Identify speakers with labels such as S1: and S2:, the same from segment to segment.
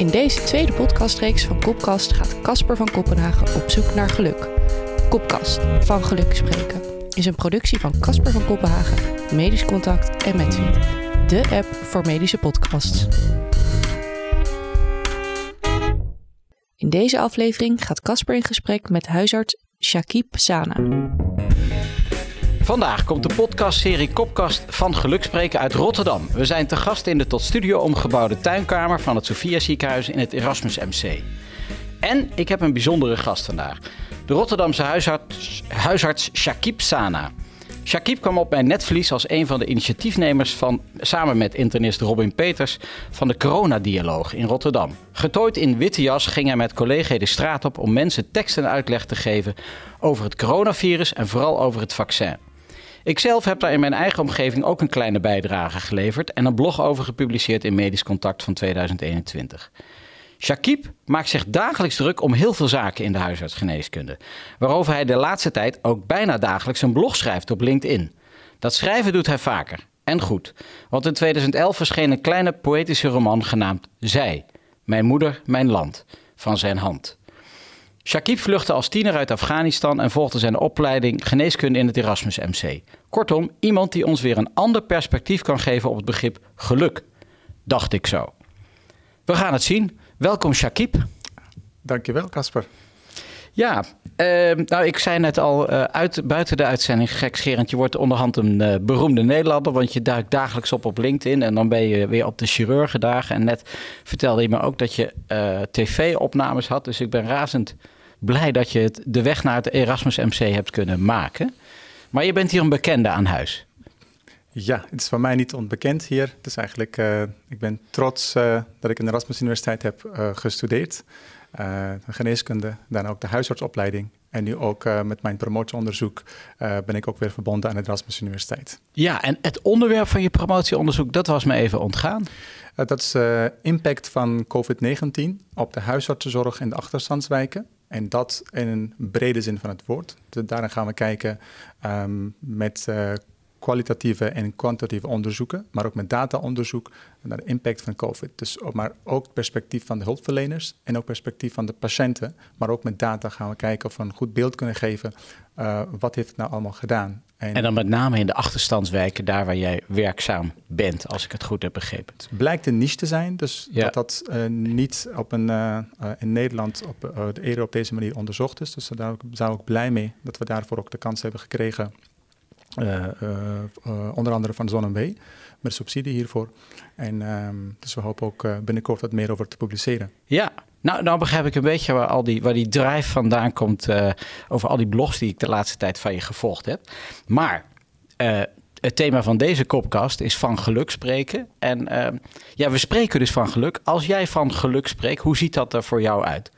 S1: In deze tweede podcastreeks van Kopkast gaat Casper van Kopenhagen op zoek naar geluk. Kopkast, van geluk spreken, is een productie van Casper van Kopenhagen, Medisch Contact en Medfeed. De app voor medische podcasts. In deze aflevering gaat Casper in gesprek met huisarts Shakib Sana.
S2: Vandaag komt de podcastserie Kopkast van Gelukspreken uit Rotterdam. We zijn te gast in de tot studio omgebouwde tuinkamer van het Sophia ziekenhuis in het Erasmus MC. En ik heb een bijzondere gast vandaag. De Rotterdamse huisarts, huisarts Shakib Sana. Shakib kwam op mijn netvlies als een van de initiatiefnemers van, samen met internist Robin Peters, van de Coronadialoog in Rotterdam. Getooid in witte jas ging hij met collega's de straat op om mensen tekst en uitleg te geven over het coronavirus en vooral over het vaccin. Ikzelf heb daar in mijn eigen omgeving ook een kleine bijdrage geleverd en een blog over gepubliceerd in Medisch Contact van 2021. Shakib maakt zich dagelijks druk om heel veel zaken in de huisartsgeneeskunde, waarover hij de laatste tijd ook bijna dagelijks een blog schrijft op LinkedIn. Dat schrijven doet hij vaker en goed, want in 2011 verscheen een kleine poëtische roman genaamd Zij, Mijn moeder, mijn land, van zijn hand. Shakib vluchtte als tiener uit Afghanistan en volgde zijn opleiding geneeskunde in het Erasmus MC. Kortom, iemand die ons weer een ander perspectief kan geven op het begrip geluk, dacht ik zo. We gaan het zien. Welkom Shakib.
S3: Dankjewel Casper.
S2: Ja, uh, nou ik zei net al uh, uit, buiten de uitzending gekscherend, je wordt onderhand een uh, beroemde Nederlander, want je duikt dagelijks op op LinkedIn en dan ben je weer op de chirurgendagen. En net vertelde je me ook dat je eh, tv-opnames had, dus ik ben razend blij dat je het, de weg naar het Erasmus MC hebt kunnen maken. Maar je bent hier een bekende aan huis.
S3: Ja, het is voor mij niet onbekend hier. Het is eigenlijk, uh, ik ben trots uh, dat ik in de Erasmus Universiteit heb uh, gestudeerd. geneeskunde, dan ook de huisartsopleiding. En nu ook met mijn promotieonderzoek ben ik ook weer verbonden aan de Erasmus Universiteit.
S2: Ja, en het onderwerp van je promotieonderzoek, dat was me even ontgaan.
S3: dat is de impact van COVID-19 op de huisartsenzorg in de achterstandswijken. En dat in een brede zin van het woord. Dus daarin gaan we kijken um, met uh, kwalitatieve en kwantitatieve onderzoeken, maar ook met dataonderzoek naar de impact van COVID. Dus maar ook perspectief van de hulpverleners en ook perspectief van de patiënten. Maar ook met data gaan we kijken of we een goed beeld kunnen geven. Uh, wat heeft het nou allemaal gedaan?
S2: En, en, dan met name in de achterstandswijken, daar waar jij werkzaam bent, als ik het goed heb begrepen.
S3: Het blijkt een niche te zijn, dus ja. dat dat uh, niet op een, uh, in Nederland op de eerder op deze manier onderzocht is. Dus daar zijn we ook blij mee dat we daarvoor ook de kans hebben gekregen uh, uh, onder andere van ZonMW, met subsidie hiervoor. En um, dus we hopen ook binnenkort wat meer over te publiceren.
S2: Ja, nou, nou begrijp ik een beetje waar, al die, waar die drive vandaan komt over al die blogs die ik de laatste tijd van je gevolgd heb. Maar het thema van deze kopkast is van geluk spreken. En ehm, ja, we spreken dus van geluk. Als jij van geluk spreekt, hoe ziet dat er voor jou uit?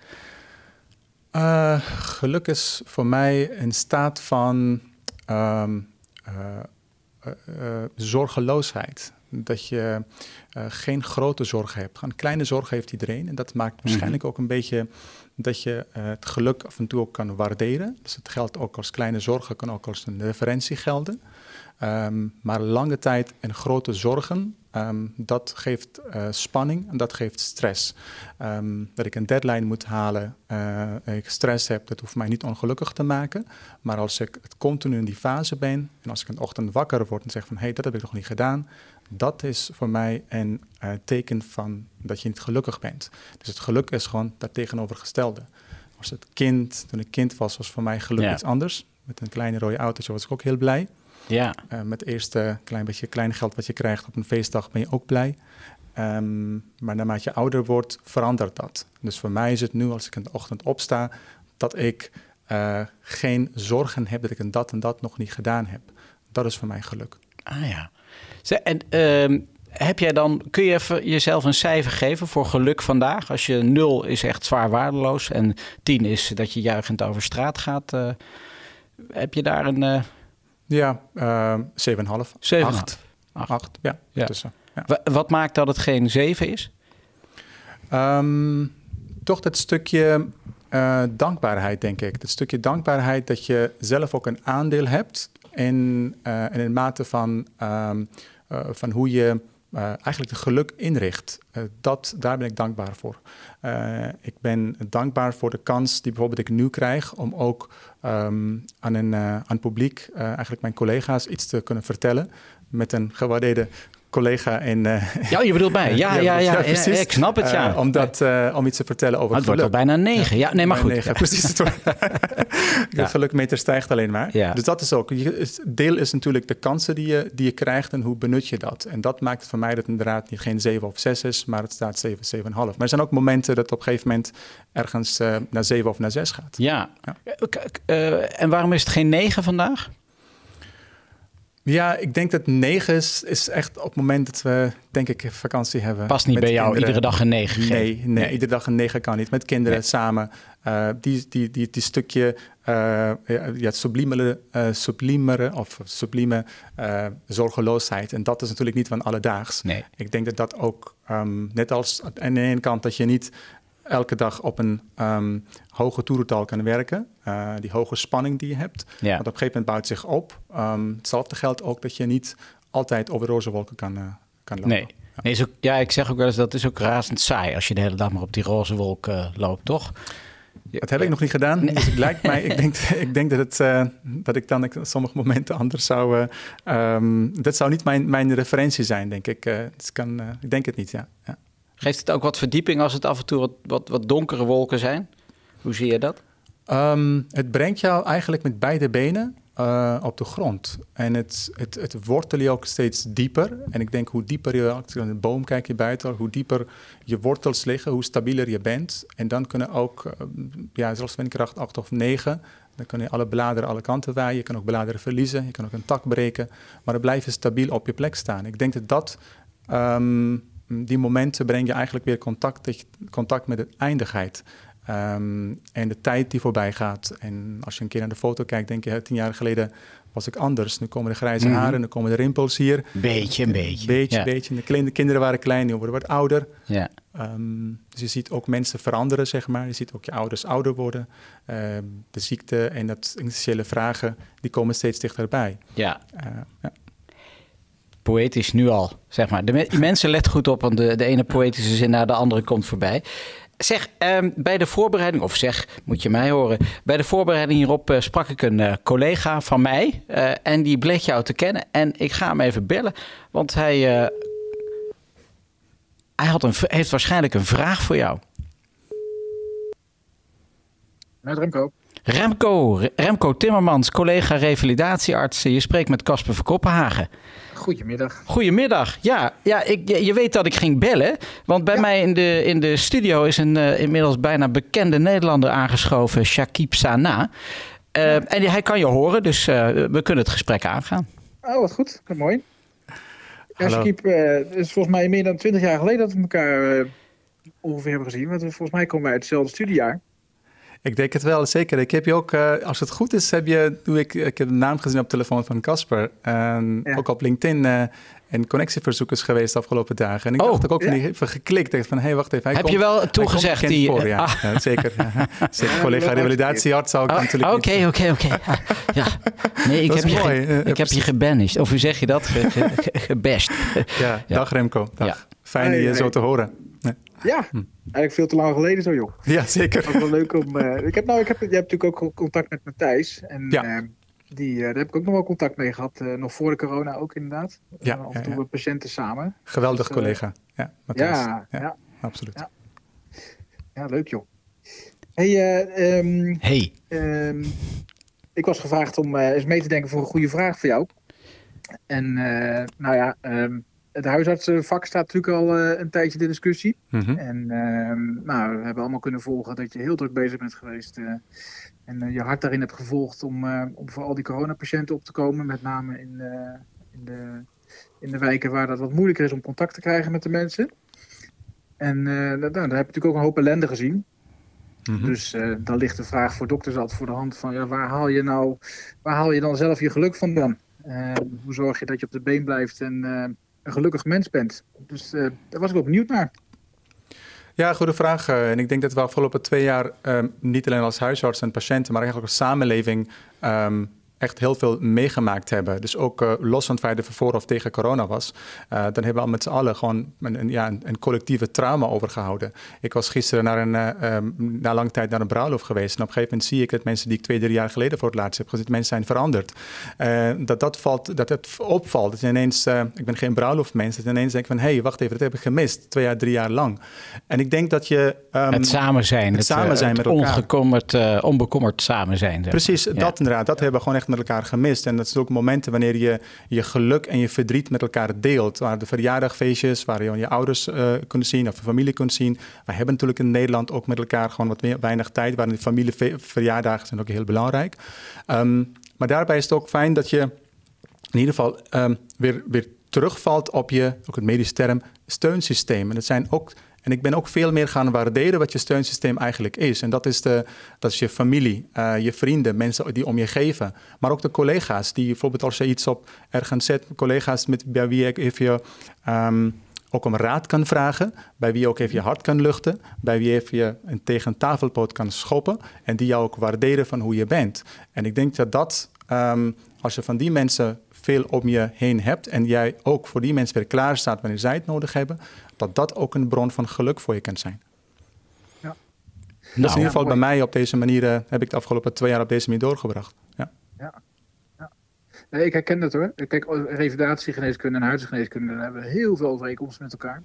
S3: geluk is voor mij een staat van... Uh, zorgeloosheid. Dat je uh, geen grote zorgen hebt. Een kleine zorg heeft iedereen. En dat maakt waarschijnlijk mm -hmm. ook een beetje dat je het geluk af en toe ook kan waarderen. Dus het geldt ook als kleine zorgen, kan ook als een referentie gelden. Um, maar lange tijd en grote zorgen, um, dat geeft uh, spanning en dat geeft stress. Um, dat ik een deadline moet halen, uh, ik stress heb, dat hoeft mij niet ongelukkig te maken. Maar als ik continu in die fase ben en als ik een ochtend wakker word en zeg van hé, hey, dat heb ik nog niet gedaan, dat is voor mij een uh, teken van dat je niet gelukkig bent. Dus het geluk is gewoon dat tegenovergestelde. Als het kind, toen ik kind was, was voor mij geluk ja. iets anders. Met een kleine rode autootje was ik ook heel blij.
S2: Ja.
S3: Uh, met het eerste klein beetje klein geld wat je krijgt op een feestdag ben je ook blij. Um, maar naarmate je ouder wordt, verandert dat. Dus voor mij is het nu, als ik in de ochtend opsta, dat ik uh, geen zorgen heb dat ik een dat en dat nog niet gedaan heb. Dat is voor mij geluk.
S2: Ah ja. En uh, heb jij dan, kun je even jezelf een cijfer geven voor geluk vandaag? Als je nul is echt zwaar waardeloos en tien is dat je juichend over straat gaat. Uh, heb je daar een...
S3: Ja, uh, 7,5.
S2: 7,5.
S3: 8. 8. ja.
S2: ja. Tussen, ja. Wat maakt dat het geen 7 is?
S3: Um, toch dat stukje uh, dankbaarheid, denk ik. Dat stukje dankbaarheid dat je zelf ook een aandeel hebt in, uh, in een mate van, um, van hoe je eigenlijk de geluk inricht. dat, daar ben ik dankbaar voor. ik ben dankbaar voor de kans die bijvoorbeeld ik nu krijg om ook ehm, aan, een, aan het publiek, eigenlijk mijn collega's, iets te kunnen vertellen met een gewaardeerde collega in...
S2: Uh, ja, je bedoelt mij. Ja, ja, ja, ja, ik snap het, ja.
S3: Uh, om, dat, uh, om iets te vertellen over
S2: het, het wordt al bijna negen. Ja, nee, maar goed.
S3: Negen, precies. Het de gelukmeter stijgt alleen maar. Ja. Dus dat is ook... Deel is natuurlijk de kansen die je, die je krijgt en hoe benut je dat. En dat maakt het voor mij dat het inderdaad niet geen 7 of 6 is, maar het staat 7, 7,5. Maar er zijn ook momenten dat op een gegeven moment ergens naar 7 of naar 6 gaat.
S2: Ja. ja. en waarom is het geen 9 vandaag?
S3: Ja, ik denk dat negen is, is echt op het moment dat we, denk ik, vakantie hebben.
S2: Past niet bij jou iedere dag een negen
S3: nee, nee, nee, iedere dag een negen kan niet. Met kinderen samen. Uh, die, die, die, die stukje uh, ja, het sublimere, uh, sublimere of sublieme zorgeloosheid. En dat is natuurlijk niet van alledaags.
S2: Nee.
S3: Ik denk dat dat ook, um, net als aan de ene kant dat je niet elke dag op een um, hoge toerental kan werken. Uh, die hoge spanning die je hebt. Ja. Want op een gegeven moment bouwt zich op. Um, hetzelfde geldt ook dat je niet altijd over roze wolken kan, uh, kan lopen.
S2: Nee. Ja. Nee, is ook, ja, ik zeg ook wel eens dat is ook razend saai als je de hele dag maar op die roze wolk uh, loopt, toch?
S3: Dat heb ik nog niet gedaan. Nee. Dus het lijkt mij, ik denk, ik denk dat, het, uh, dat ik dan op sommige momenten anders zou. Uh, um, dat zou niet mijn, mijn referentie zijn, denk ik. Uh, kan, ik denk het niet, ja. ja.
S2: Geeft het ook wat verdieping als het af en toe wat, wat, donkere wolken zijn? Hoe zie je dat?
S3: Um, het brengt jou eigenlijk met beide benen uh, op de grond. En het, het, het wortel je ook steeds dieper. En ik denk hoe dieper je, je een boom kijk je buiten, hoe dieper je wortels liggen, hoe stabieler je bent. En dan kunnen ook, uh, ja, zoals windkracht 8 of 9, dan kunnen alle bladeren alle kanten waaien. Je kan ook bladeren verliezen, je kan ook een tak breken. Maar dan blijf je stabiel op je plek staan. Ik denk dat dat... Um, die momenten breng je eigenlijk weer contact, contact met de eindigheid. Um, en de tijd die voorbij gaat. En als je een keer naar de foto kijkt, denk je, tien jaar geleden was ik anders. Nu komen de grijze mm -hmm. haren, nu komen de rimpels hier.
S2: Beetje, een beetje.
S3: Beetje, ja. beetje. De, kleine, kinderen waren klein, die worden wat ouder.
S2: Ja.
S3: Um, dus je ziet ook mensen veranderen, zeg maar. Je ziet ook je ouders ouder worden. Uh, de ziekte en dat vragen, die komen steeds dichterbij.
S2: Ja. Uh, ja poëtisch nu al, zeg maar. De mensen let goed op, want de, de ene poëtische zin naar de andere komt voorbij. Zeg, eh, bij de voorbereiding, of zeg, moet je mij horen. Bij de voorbereiding hierop uh, sprak ik een uh, collega van mij. Uh, en die bleek jou te kennen. En ik ga hem even bellen, want hij, hij had een, heeft waarschijnlijk een vraag voor jou.
S4: Met Remco.
S2: Remco, Remco Timmermans, collega revalidatiearts. Je spreekt met Casper van Koppenhagen.
S4: Goedemiddag.
S2: Goedemiddag. Ja, ja ik, je weet dat ik ging bellen. Want bij ja. mij in de, in de studio is een uh, inmiddels bijna bekende Nederlander aangeschoven, Shakib Sana. Uh, ja. En hij kan je horen, dus uh, we kunnen het gesprek aangaan.
S4: Oh, wat goed. Wat mooi. Ja, Shakib, het is volgens mij meer dan twintig jaar geleden dat we elkaar ongeveer hebben gezien. Want volgens mij komen wij uit hetzelfde studiejaar.
S3: Ik denk het wel, zeker. Ik heb je ook, uh, als het goed is, heb je, doe ik, ik heb de naam gezien op de telefoon van Casper. En ja. ook op LinkedIn uh, en connectieverzoekers geweest de afgelopen dagen. En ik oh, dacht ook ja. even geklikt. Dacht van, hé, hey, wacht even.
S2: Hij heb komt, je wel toegezegd die...
S3: Voor, ja. Ah. ja zeker. zeker. Collega revalidatiearts zou ik
S2: oh,
S3: natuurlijk
S2: Oké, oké, oké. Ja. Nee, ik heb, je, mooi. ge, ik heb je gebanished. Of hoe zeg je dat? Gebashed.
S3: ja, dag Remco. Dag. Fijn je zo te horen.
S4: Ja, hm. eigenlijk veel te lang geleden zo, joh.
S3: Ja, zeker.
S4: Ook wel leuk om... Uh, ik heb, nou, ik heb, je hebt natuurlijk ook contact met Matthijs. En ja. uh, die, uh, daar heb ik ook nog wel contact mee gehad. nog voor de corona ook inderdaad.
S3: Ja,
S4: af en toe met patiënten samen.
S3: Geweldig dus, collega. Ja,
S4: Matthijs. Ja, ja,
S3: ja, absoluut.
S4: Ja. ja, leuk joh. Hey, um,
S2: hey.
S4: Um, ik was gevraagd om eens mee te denken voor een goede vraag voor jou. En nou ja... Um, het huisartsenvak staat natuurlijk al uh, een tijdje de discussie. Mm -hmm. En uh, nou, we hebben allemaal kunnen volgen dat je heel druk bezig bent geweest. Uh, en uh, je hart daarin hebt gevolgd om, om voor al die coronapatiënten op te komen. Met name in, in, de, in de wijken waar dat wat moeilijker is om contact te krijgen met de mensen. En nou, daar heb je natuurlijk ook een hoop ellende gezien. Mm -hmm. Dus dan ligt de vraag voor dokters altijd voor de hand van ja, waar haal je nou, waar haal je dan zelf je geluk vandaan? hoe zorg je dat je op de been blijft en een gelukkig mens bent. Dus uh, daar was ik wel benieuwd naar.
S3: Ja, goede vraag. Uh, en ik denk dat we afgelopen twee jaar um, niet alleen als huisarts en patiënten, maar eigenlijk als samenleving um, echt heel veel meegemaakt hebben. Dus ook uh, los van het feit dat we voor of tegen corona was. Uh, dan hebben we al met z'n allen gewoon een, een ja, een, een, collectieve trauma overgehouden. Ik was gisteren naar een, um, na lange tijd naar een bruiloft geweest. En op een gegeven moment zie ik dat mensen die ik twee, drie jaar geleden voor het laatst heb gezien, mensen zijn veranderd. dat dat, valt, dat het opvalt. Dat je ineens, ik ben geen bruiloftmens, dat je ineens denkt van, hé, hey, wacht even, dat heb ik gemist. Twee jaar, drie jaar lang. En ik denk dat je...
S2: Um, het samen zijn. Het, het samen zijn met elkaar. Ongekommerd, onbekommerd samen zijn.
S3: Precies, dat inderdaad. Dat hebben we gewoon echt met elkaar gemist. En dat zijn ook momenten wanneer je je geluk en je verdriet met elkaar deelt. Waar de verjaardagfeestjes, waar je je ouders uh, kunt zien of je familie kunt zien. We hebben natuurlijk in Nederland ook met elkaar gewoon wat meer, weinig tijd. Waar de familieverjaardagen zijn ook heel belangrijk. Um, maar daarbij is het ook fijn dat je in ieder geval um, weer, weer terugvalt op je, ook het medische term, steunsysteem. En dat zijn ook en ik ben ook veel meer gaan waarderen wat je steunsysteem eigenlijk is. En dat is, de, dat is je familie, uh, je vrienden, mensen die om je geven. Maar ook de collega's, die bijvoorbeeld als je iets op ergens zet, collega's met, bij wie ik even um, ook om raad kan vragen, bij wie je ook even je hart kan luchten, bij wie even je een tegen tafelpoot kan schoppen en die jou ook waarderen van hoe je bent. En ik denk dat dat, um, als je van die mensen veel om je heen hebt en jij ook voor die mensen weer klaar staat wanneer zij het nodig hebben, dat dat ook een bron van geluk voor je kan zijn. Ja. Dat is in ieder geval bij mij op deze manier, uh, heb ik de afgelopen twee jaar op deze manier doorgebracht. Ja. ja.
S4: Nee, ik herken dat hoor. Kijk, revalidatiegeneeskunde en huisgeneeskunde hebben heel veel overeenkomsten met elkaar.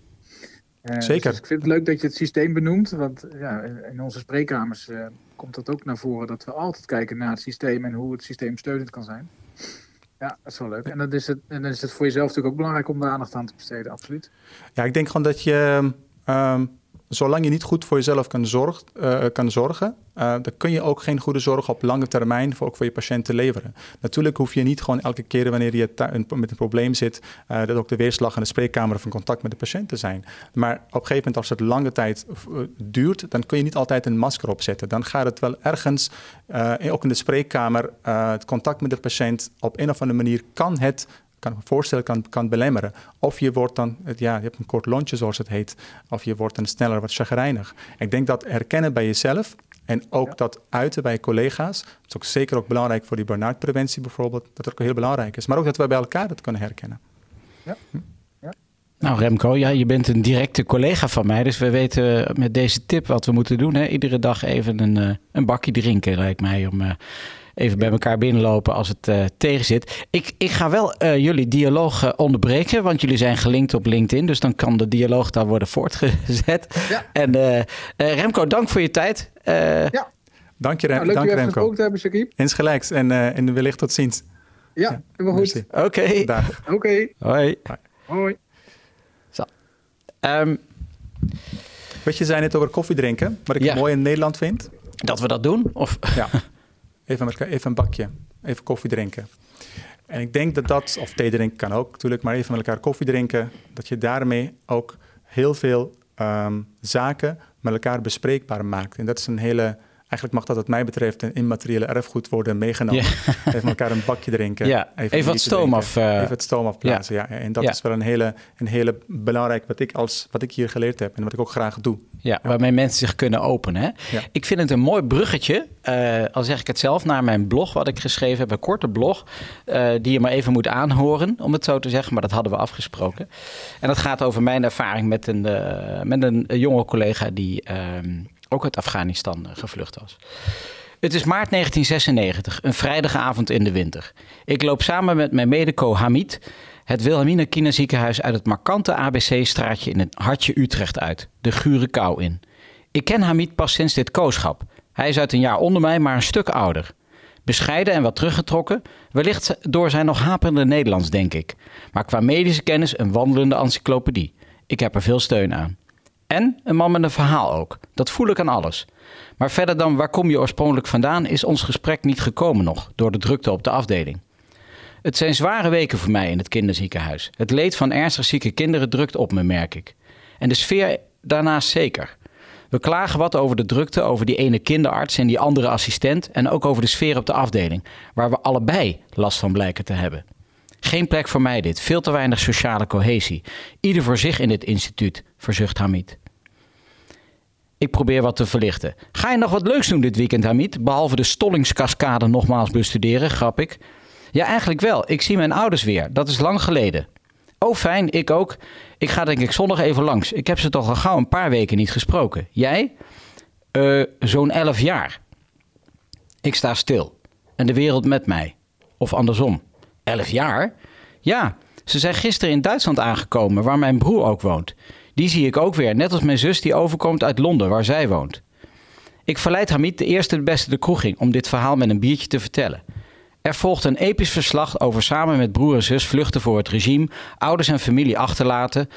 S3: Uh, Zeker.
S4: Dus ik vind het leuk dat je het systeem benoemt, want ja, in onze spreekkamers uh, komt dat ook naar voren dat we altijd kijken naar het systeem en hoe het systeem steunend kan zijn. Ja, dat is wel leuk. En dan is, het, en dan is het voor jezelf natuurlijk ook belangrijk om daar aandacht aan te besteden, absoluut.
S3: Ja, ik denk gewoon dat je, um, zolang je niet goed voor jezelf kan, uh, kan zorgen, uh, dan kun je ook geen goede zorg op lange termijn voor, ook voor je patiënten leveren. Natuurlijk hoef je niet gewoon elke keer wanneer je met een probleem zit, dat ook de weerslag en de spreekkamer van contact met de patiënt te zijn. Maar op een gegeven moment, als het lange tijd duurt, dan kun je niet altijd een masker opzetten. Dan gaat het wel ergens, ook in de spreekkamer, het contact met de patiënt op een of andere manier kan het kan ik me voorstellen, kan, kan belemmeren. Of je wordt dan, ja, je hebt een kort lontje zoals het heet, of je wordt dan sneller wat chagrijnig. Ik denk dat herkennen bij jezelf en ook dat uiten bij collega's, dat is ook zeker ook belangrijk voor die burn-out preventie bijvoorbeeld, dat dat ook heel belangrijk is. Maar ook dat we bij elkaar dat kunnen herkennen. Ja.
S2: Nou, Remco, ja, je bent een directe collega van mij. Dus we weten met deze tip wat we moeten doen. Hè? Iedere dag even een, uh, een bakje drinken, lijkt mij. Om uh, even bij elkaar binnenlopen als het uh, tegen zit. Ik, ik ga wel uh, jullie dialoog uh, onderbreken, want jullie zijn gelinkt op LinkedIn. Dus dan kan de dialoog daar worden voortgezet. Ja. En Remco, dank voor je tijd.
S3: ja. Dank je, Rem nou, leuk dank, Remco.
S4: te hebben, Shakib.
S3: Insgelijks en, en wellicht tot ziens.
S4: Ja, ja. helemaal goed.
S2: Oké. Okay.
S4: Oké. Okay.
S2: Hoi.
S4: Hoi.
S2: Zo. Um,
S3: Wat je zei net over koffie drinken, wat ik ja. mooi in Nederland vind.
S2: Dat we dat doen? Of?
S3: Ja. Even, een bakje, even koffie drinken. En ik denk dat dat, of thee drinken kan ook natuurlijk, maar even met elkaar koffie drinken, dat je daarmee ook heel veel um, zaken met elkaar bespreekbaar maakt. En dat is een hele Eigenlijk mag dat wat mij betreft een immateriële erfgoed worden meegenomen. Ja. Even elkaar een bakje drinken.
S2: Ja. Even, even wat stoom af.
S3: Uh... Even het stoom afblazen, ja. ja. En dat is wel een hele, een hele belangrijk wat ik, als, wat ik hier geleerd heb en wat ik ook graag doe.
S2: Ja, waarmee mensen zich kunnen openen. Hè? Ik vind het een mooi bruggetje, uh, al zeg ik het zelf, naar mijn blog wat ik geschreven heb. Een korte blog, uh, die je maar even moet aanhoren, om het zo te zeggen. Maar dat hadden we afgesproken. En dat gaat over mijn ervaring met een, met een jonge collega die ehm, ook uit Afghanistan eh, gevlucht was. Het is maart 1996, een vrijdagavond in de winter. Ik loop samen met mijn medeco Hamid het Wilhelmina Kinderziekenhuis uit het markante ABC-straatje in het hartje Utrecht uit, de gure kou in. Ik ken Hamid pas sinds dit kooschap. Hij is uit een jaar onder mij, maar een stuk ouder. Bescheiden en wat teruggetrokken, wellicht door zijn nog haperende Nederlands, denk ik. Maar qua medische kennis een wandelende encyclopedie. Ik heb er veel steun aan. En een man met een verhaal ook. Dat voel ik aan alles. Maar verder dan waar kom je oorspronkelijk vandaan is ons gesprek niet gekomen nog door de drukte op de afdeling. Het zijn zware weken voor mij in het kinderziekenhuis. Het leed van ernstig zieke kinderen drukt op me, merk ik. En de sfeer daarnaast zeker. We klagen wat over de drukte, over die ene kinderarts en die andere assistent en ook over de sfeer op de afdeling, waar we allebei last van blijken te hebben. Geen plek voor mij dit. Veel te weinig sociale cohesie. Ieder voor zich in dit instituut, verzucht Hamid. Ik probeer wat te verlichten. Ga je nog wat leuks doen dit weekend, Hamid? Behalve de Stollingskascade nogmaals bestuderen, grap ik. Ja, eigenlijk wel. Ik zie mijn ouders weer. Dat is lang geleden. Oh, fijn, ik ook. Ik ga denk ik zondag even langs. Ik heb ze toch al gauw een paar weken niet gesproken. Jij? Uh, Zo'n elf jaar. Ik sta stil. En de wereld met mij. Of andersom. Elf jaar? Ja, ze zijn gisteren in Duitsland aangekomen, waar mijn broer ook woont. Die zie ik ook weer, net als mijn zus die overkomt uit Londen, waar zij woont. Ik verleid Hamid de eerste de beste de kroeg ging om dit verhaal met een biertje te vertellen. Er volgt een episch verslag over samen met broer en zus vluchten voor het regime, ouders en familie achterlaten,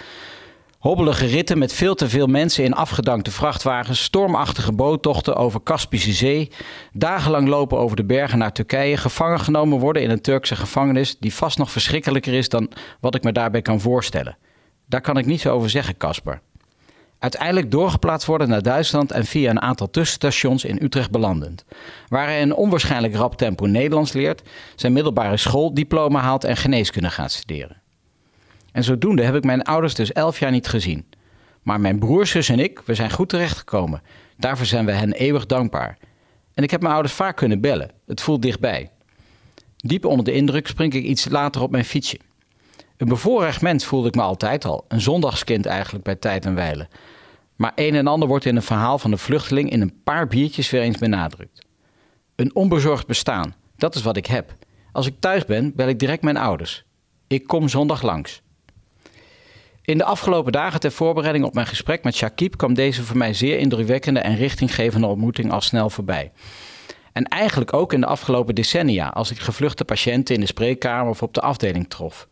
S2: hobbelige ritten met veel te veel mensen in afgedankte vrachtwagens, stormachtige boottochten over Kaspische Zee, dagenlang lopen over de bergen naar Turkije, gevangen genomen worden in een Turkse gevangenis die vast nog verschrikkelijker is dan wat ik me daarbij kan voorstellen. Daar kan ik niets over zeggen, Casper. Uiteindelijk doorgeplaatst worden naar Duitsland en via een aantal tussenstations in Utrecht belandend. Waar hij een onwaarschijnlijk rap tempo Nederlands leert, zijn middelbare schooldiploma haalt en geneeskunde gaat studeren. En zodoende heb ik mijn ouders dus elf jaar niet gezien. Maar mijn broers, zus en ik, we zijn goed terechtgekomen. Daarvoor zijn we hen eeuwig dankbaar. En ik heb mijn ouders vaak kunnen bellen. Het voelt dichtbij. Diep onder de indruk spring ik iets later op mijn fietsje. Een bevoorrecht mens voelde ik me altijd al. Een zondagskind eigenlijk bij tijd en wijlen. Maar een en ander wordt in een verhaal van de vluchteling in een paar biertjes weer eens benadrukt. Een onbezorgd bestaan, dat is wat ik heb. Als ik thuis ben, bel ik direct mijn ouders. Ik kom zondag langs. In de afgelopen dagen ter voorbereiding op mijn gesprek met Shakib kwam deze voor mij zeer indrukwekkende en richtinggevende ontmoeting al snel voorbij. En eigenlijk ook in de afgelopen decennia, als ik gevluchte patiënten in de spreekkamer of op de afdeling trof.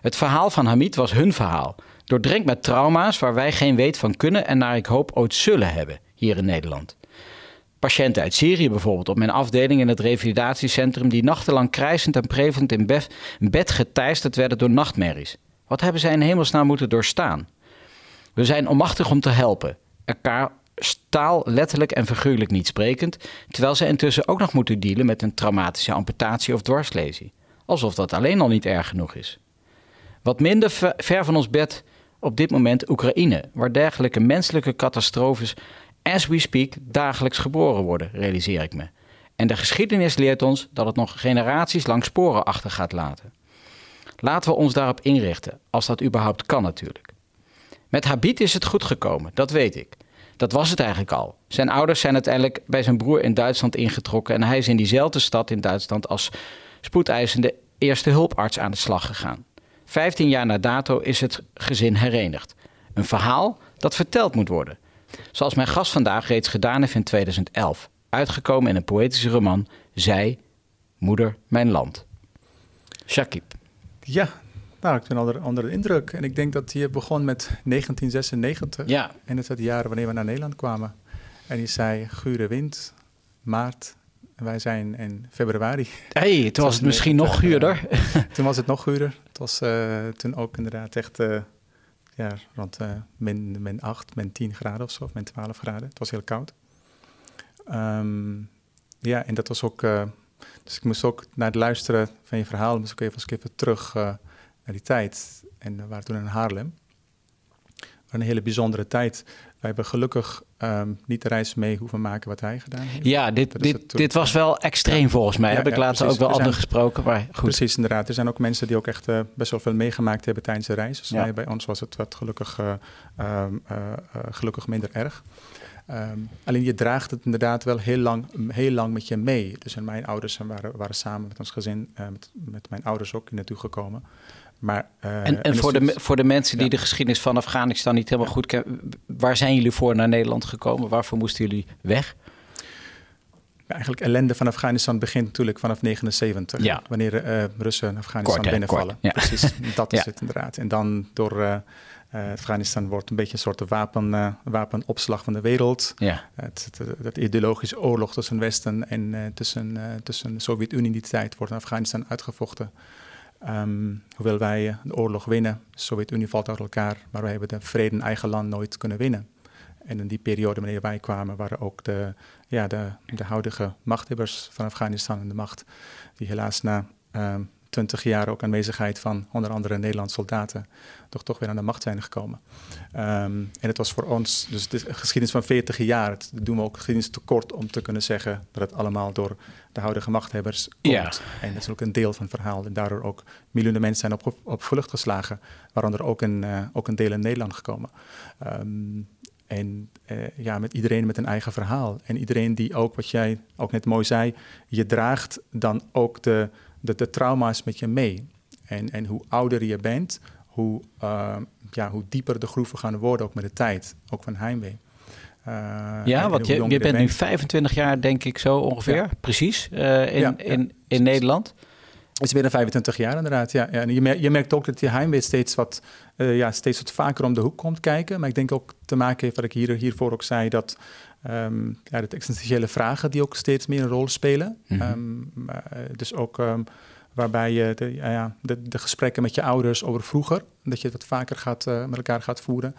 S2: Het verhaal van Hamid was hun verhaal, doordrenkt met trauma's waar wij geen weet van kunnen en naar ik hoop ooit zullen hebben hier in Nederland. Patiënten uit Syrië bijvoorbeeld op mijn afdeling in het revalidatiecentrum die nachtenlang krijzend en prevend in bed geteisterd werden door nachtmerries. Wat hebben zij in hemelsnaam moeten doorstaan? We zijn onmachtig om te helpen, elkaar staal letterlijk en figuurlijk niet sprekend, terwijl ze intussen ook nog moeten dealen met een traumatische amputatie of dwarslesie. Alsof dat alleen al niet erg genoeg is. Wat minder ver van ons bed op dit moment Oekraïne, waar dergelijke menselijke catastrofes as we speak dagelijks geboren worden, realiseer ik me. En de geschiedenis leert ons dat het nog generaties lang sporen achter gaat laten. Laten we ons daarop inrichten, als dat überhaupt kan natuurlijk. Met Habit is het goed gekomen, dat weet ik. Dat was het eigenlijk al. Zijn ouders zijn uiteindelijk bij zijn broer in Duitsland ingetrokken en hij is in diezelfde stad in Duitsland als spoedeisende eerste hulparts aan de slag gegaan. Vijftien jaar na dato is het gezin herenigd. Een verhaal dat verteld moet worden. Zoals mijn gast vandaag reeds gedaan heeft in 2011. Uitgekomen in een poëtische roman Zij, Moeder, Mijn Land. Shakib.
S3: Ja, nou, ik ben onder, onder de indruk. En ik denk dat je begon met 1996.
S2: Ja.
S3: En het is het jaar wanneer we naar Nederland kwamen. En je zei gure wind, maart. En wij zijn in februari.
S2: hey, toen was het misschien nog guurder.
S3: toen was het nog guurder. Het was uh, toen ook inderdaad echt uh, ja, rond uh, min, min 8, min 10 graden of zo, of min 12 graden. Het was heel koud. Um, ja, en dat was ook dus ik moest ook naar het luisteren van je verhaal, moest ik even, even terug uh, naar die tijd. En we waren toen in Haarlem. Een hele bijzondere tijd. Wij hebben gelukkig um, niet de reis mee hoeven maken wat hij gedaan heeft.
S2: Ja, dit, dit, dit was wel extreem volgens mij. Ja, Heb ik later ook wel anderen gesproken. Maar goed.
S3: Precies, inderdaad. Er zijn ook mensen die ook echt uh, best wel veel meegemaakt hebben tijdens de reis. Dus ja. bij ons was het wat gelukkig, uh, um, gelukkig minder erg. Um, alleen je draagt het inderdaad wel heel lang, heel lang met je mee. Dus en mijn ouders waren, waren samen met ons gezin, uh, met, met, mijn ouders ook naartoe gekomen. Maar,
S2: uh, en, en voor, de, voor de mensen die ja. de geschiedenis van Afghanistan niet helemaal goed kennen, waar zijn jullie voor naar Nederland gekomen? Waarvoor moesten jullie weg?
S3: Eigenlijk ellende van Afghanistan begint natuurlijk vanaf 79,
S2: ja.
S3: wanneer uh, Russen Afghanistan kort, binnenvallen.
S2: Kort, ja.
S3: Precies, dat is het inderdaad. En dan door uh, uh, Afghanistan wordt een beetje een soort wapen, uh, wapenopslag van de wereld.
S2: Ja.
S3: Het, het, het, ideologische oorlog tussen Westen en uh, tussen, tussen de Sovjet-Unie in die tijd wordt in Afghanistan uitgevochten. Um, hoewel wij de oorlog winnen, de Sovjet-Unie valt uit elkaar, maar wij hebben de vrede in eigen land nooit kunnen winnen. En in die periode wanneer wij kwamen, waren ook de, ja, de, de huidige machthebbers van Afghanistan en de macht, die helaas na um, twintig jaar ook aanwezigheid van onder andere Nederlandse soldaten toch, toch weer aan de macht zijn gekomen. Ehm, en het was voor ons, dus de geschiedenis van 40 jaar, het doen we ook geschiedenis te kort om te kunnen zeggen dat het allemaal door de huidige machthebbers komt.
S2: Ja.
S3: En dat is ook een deel van het verhaal. En daardoor ook miljoenen mensen zijn op, op vlucht geslagen, waaronder ook een, uh, ook een deel in Nederland gekomen. Um, en uh, ja, met iedereen met een eigen verhaal. En iedereen die ook, wat jij ook net mooi zei, je draagt dan ook de, de, de trauma's met je mee. En, en hoe ouder je bent, hoe, uh, ja, hoe dieper de groeven gaan worden, ook met de tijd, ook van heimwee.
S2: Uh, ja, want je, je bent, bent, nu 25 jaar, denk ik zo ongeveer, ja. precies, uh, in, ja, ja. in, in Nederland.
S3: Het is bijna 25 jaar inderdaad, ja. ja. En je, merkt, je merkt ook dat die heimwee steeds wat, uh, ja, steeds wat vaker om de hoek komt kijken. Maar ik denk ook te maken heeft, wat ik hier, hiervoor ook zei, dat um, ja, de existentiële vragen die ook steeds meer een rol spelen. Mm -hmm. um, dus ook... Um, waarbij je de, ja, de, de, gesprekken met je ouders over vroeger, dat je dat vaker gaat, uh, met elkaar gaat voeren.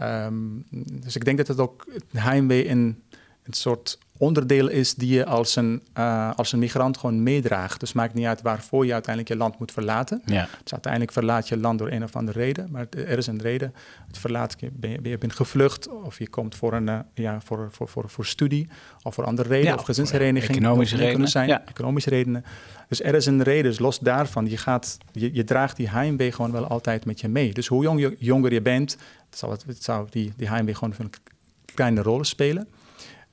S3: Um, dus ik denk dat het ook heimwee een, een soort onderdeel is die je als een, uh, als een migrant gewoon meedraagt. Dus maakt niet uit waarvoor je uiteindelijk je land moet verlaten.
S2: Ja.
S3: Dus uiteindelijk verlaat je land door een of andere reden, maar er is een reden. Het verlaat, ben je, je bent gevlucht of je komt voor, een, uh, ja, voor, voor, voor, voor studie of voor andere redenen
S2: ja,
S3: of gezinshereniging.
S2: Economische redenen.
S3: Zijn,
S2: ja.
S3: Economische redenen. Dus er is een reden, dus los daarvan, je, gaat, je, je draagt die heimwee gewoon wel altijd met je mee. Dus hoe jong je, jonger je bent, zal, het, zou die, die heimwee gewoon een kleine rol spelen.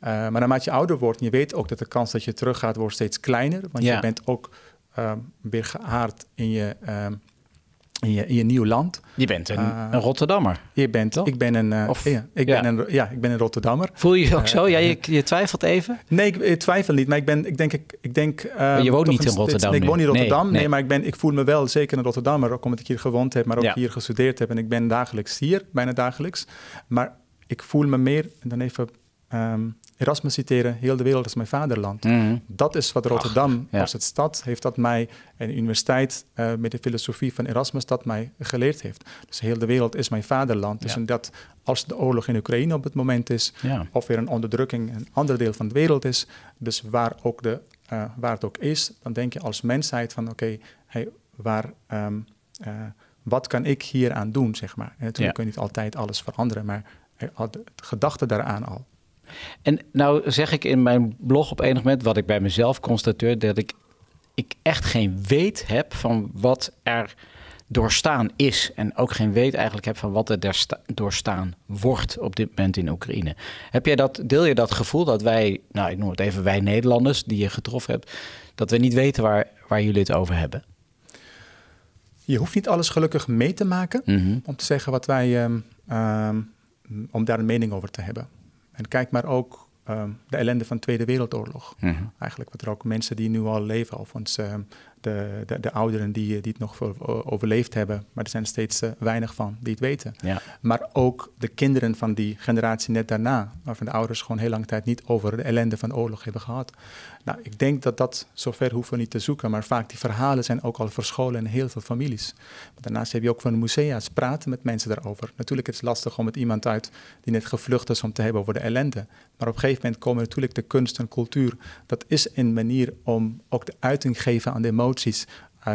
S3: Uh, maar naarmate je ouder wordt, en je weet ook dat de kans dat je teruggaat wordt steeds kleiner. Want
S2: ja.
S3: je bent ook um, weer geaard in je, um, in, je, in je nieuw land.
S2: Je bent een, uh, een Rotterdammer.
S3: Je bent,
S2: Toch?
S3: ik ben een, uh,
S2: Of,
S3: ja, ik
S2: ja.
S3: Ben een, ja, ik ben een Rotterdammer.
S2: Voel je je ook zo? Ja, je, je twijfelt even?
S3: Nee, ik, ik, twijfel niet. Maar ik ben, ik denk, ik, ik denk.
S2: je woont niet in Rotterdam.
S3: Nee, ik woon niet in Rotterdam.
S2: Nee,
S3: nee,
S2: nee.
S3: maar ik, ben, ik voel me wel zeker een Rotterdammer. Ook omdat ik hier gewoond heb, maar ook
S2: Ja.
S3: hier gestudeerd heb. En ik ben dagelijks hier, bijna dagelijks. Maar ik voel me meer, en dan even um, Erasmus citeren, heel de wereld is mijn vaderland.
S2: Mhm.
S3: Dat is wat Rotterdam als het stad heeft dat mij, en de universiteit uh, met de filosofie van Erasmus dat mij geleerd heeft. Dus heel de wereld is mijn vaderland. Dus
S2: Ja.
S3: en dat als de oorlog in Oekraïne op het moment is,
S2: Ja.
S3: of weer een onderdrukking in een ander deel van de wereld is, dus waar, ook de, uh, waar het ook is, dan denk je als mensheid van oké, okay, hey, waar... Um, uh, wat kan ik hier aan doen, zeg maar. En natuurlijk kun je niet altijd alles veranderen, maar de gedachte daaraan al.
S2: En nou zeg ik in mijn blog op enig moment, wat ik bij mezelf constateer, dat ik, ik echt geen weet heb van wat er doorstaan is. En ook geen weet eigenlijk heb van wat er doorstaan wordt op dit moment in Oekraïne. Heb jij dat, deel je dat gevoel dat wij, nou ik noem het even wij Nederlanders die je getroffen hebt, dat we niet weten waar, waar jullie het over hebben?
S3: Je hoeft niet alles gelukkig mee te maken
S2: Mhm.
S3: om te zeggen wat wij, um, um, om daar een mening over te hebben. En kijk maar ook um, de ellende van de Tweede Wereldoorlog.
S2: Mhm.
S3: Eigenlijk wat er ook mensen die nu al leven, of um, de, de, de, ouderen die, die het nog overleefd hebben, maar er zijn steeds uh, weinig van die het weten.
S2: Ja.
S3: Maar ook de kinderen van die generatie net daarna, waarvan de ouders gewoon heel lange tijd niet over de ellende van de oorlog hebben gehad. Nou, ik denk dat dat zover hoeven we niet te zoeken, maar vaak die verhalen zijn ook al verscholen in heel veel families. Daarnaast heb je ook van musea's praten met mensen daarover. Natuurlijk is het lastig om met iemand uit die net gevlucht is om te hebben over de ellende. Maar op een gegeven moment komen natuurlijk de kunst en cultuur. Dat is een manier om ook de uiting te geven aan de emoties.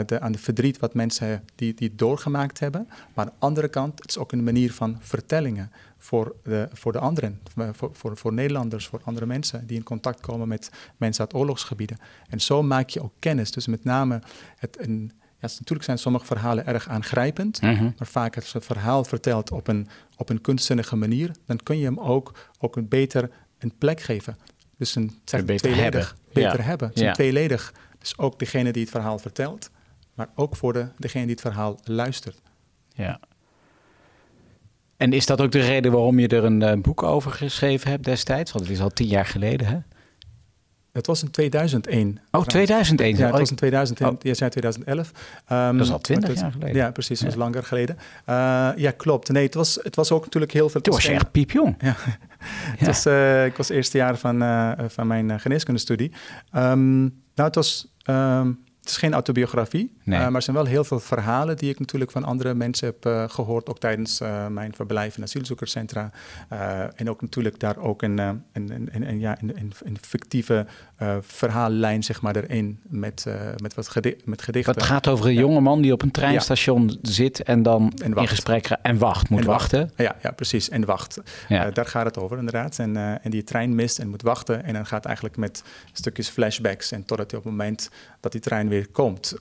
S3: De, aan de verdriet wat mensen die, die doorgemaakt hebben. Maar aan de andere kant, het is ook een manier van vertellingen voor de, voor de anderen, voor, voor, voor Nederlanders, voor andere mensen die in contact komen met mensen uit oorlogsgebieden. En zo maak je ook kennis. Dus met name, het, een, ja, natuurlijk zijn sommige verhalen erg aangrijpend,
S2: Mhm.
S3: maar vaak als je het verhaal vertelt op een, op een kunstzinnige manier, dan kun je hem ook, ook een beter een plek geven. Dus een zeg,
S2: Beter
S3: tweeledig,
S2: hebben.
S3: beter
S2: Ja.
S3: hebben. Dus
S2: Ja.
S3: een tweeledig. Dus ook degene die het verhaal vertelt, maar ook voor de, degene die het verhaal luistert.
S2: Ja. En is dat ook de reden waarom je er een uh, boek over geschreven hebt destijds? Want het is al tien jaar geleden, hè?
S3: Het was in 2001.
S2: Oh, 2001.
S3: Ja, het
S2: oh,
S3: was in 2001.
S2: Oh.
S3: Je zei 2011. Um,
S2: dat is al twintig
S3: het,
S2: jaar geleden.
S3: Ja, precies. Dat is
S2: Ja.
S3: langer geleden. Uh, ja, klopt. Nee, het was, het was ook natuurlijk heel veel...
S2: Toen was je echt piepjong.
S3: Ja. het was, uh, ik was eerste jaar van, uh, van mijn geneeskundestudie. Um, nou, het was... Um, het is geen autobiografie,
S2: Nee.
S3: eh, maar er zijn wel heel veel verhalen die ik natuurlijk van andere mensen heb eh, gehoord, ook tijdens eh, mijn verblijf in asielzoekerscentra. En ook natuurlijk daar ook een, een, ja, een fictieve eh, verhaallijn zeg maar, erin met, eh, met wat gedi met gedichten.
S2: Het gaat over een jonge man die op een treinstation zit en dan
S3: En
S2: in gesprek en wacht, moet
S3: En wacht.
S2: wachten.
S3: Ja, ja, precies. En wacht.
S2: Ja.
S3: Eh, daar gaat het over inderdaad. En, en die trein mist en moet wachten. En dan gaat het eigenlijk met stukjes flashbacks. En totdat hij op het moment dat die trein weer komt.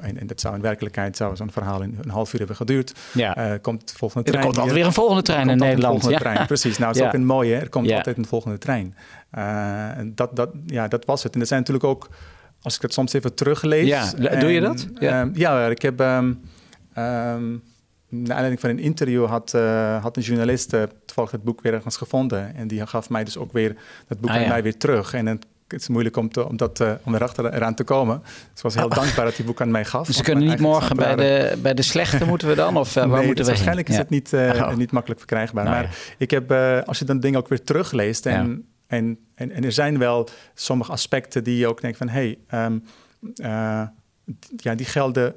S3: en, en dat zou in werkelijkheid zou zo'n verhaal in een half uur hebben geduurd.
S2: Ja.
S3: komt de volgende
S2: er
S3: trein.
S2: komt altijd
S3: weer.
S2: een volgende trein in Nederland.
S3: volgende
S2: Ja.
S3: trein. Precies. Nou, is
S2: Ja.
S3: ook een mooie. Er komt
S2: Ja.
S3: altijd een volgende trein. En dat, dat, ja, dat was het. En er zijn natuurlijk ook, als ik het soms even teruglees.
S2: Ja, doe je dat? Ja.
S3: ehm, ja, ik heb. ehm ehm, naar aanleiding van een interview had, eh, had een journalist uh, toevallig het boek weer ergens gevonden. En die gaf mij dus ook weer dat boek
S2: Ah,
S3: aan
S2: ja.
S3: mij weer terug. En het, het is moeilijk om, te, om, dat, eh, om erachter eraan te komen. Dus ik was heel dankbaar dat hij boek aan mij gaf.
S2: Dus we kunnen niet morgen bij de, bij de slechte moeten we dan? Of waar moeten we
S3: waarschijnlijk
S2: heen?
S3: is het niet,
S2: Oh.
S3: niet makkelijk verkrijgbaar.
S2: Nou
S3: maar
S2: ja.
S3: ik heb, als je dan dingen ook weer terugleest... En, en, en, en er zijn wel sommige aspecten die je ook denkt van... hé, hey, ehm, eh, ja, die gelden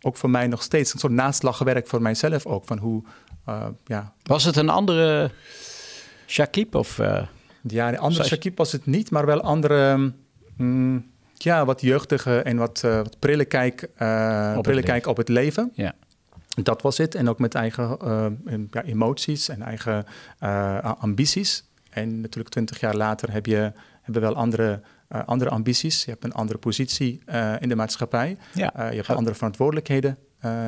S3: ook voor mij nog steeds. Een soort naslagwerk voor mijzelf ook. Van hoe, eh, ja...
S2: Was het een andere Shakib? Of, eh,
S3: Ja, de andere Shakib was het niet, maar wel andere... mm, ja, wat jeugdige en wat, wat prille kijk,
S2: het
S3: prille kijk op het leven.
S2: ja.
S3: Dat was het. En ook met eigen ja, emoties en eigen ambities. En natuurlijk twintig jaar later heb je, hebben wel andere, eh, andere ambities. Je hebt een andere positie eh, in de maatschappij.
S2: Ja.
S3: Eh, je hebt andere verantwoordelijkheden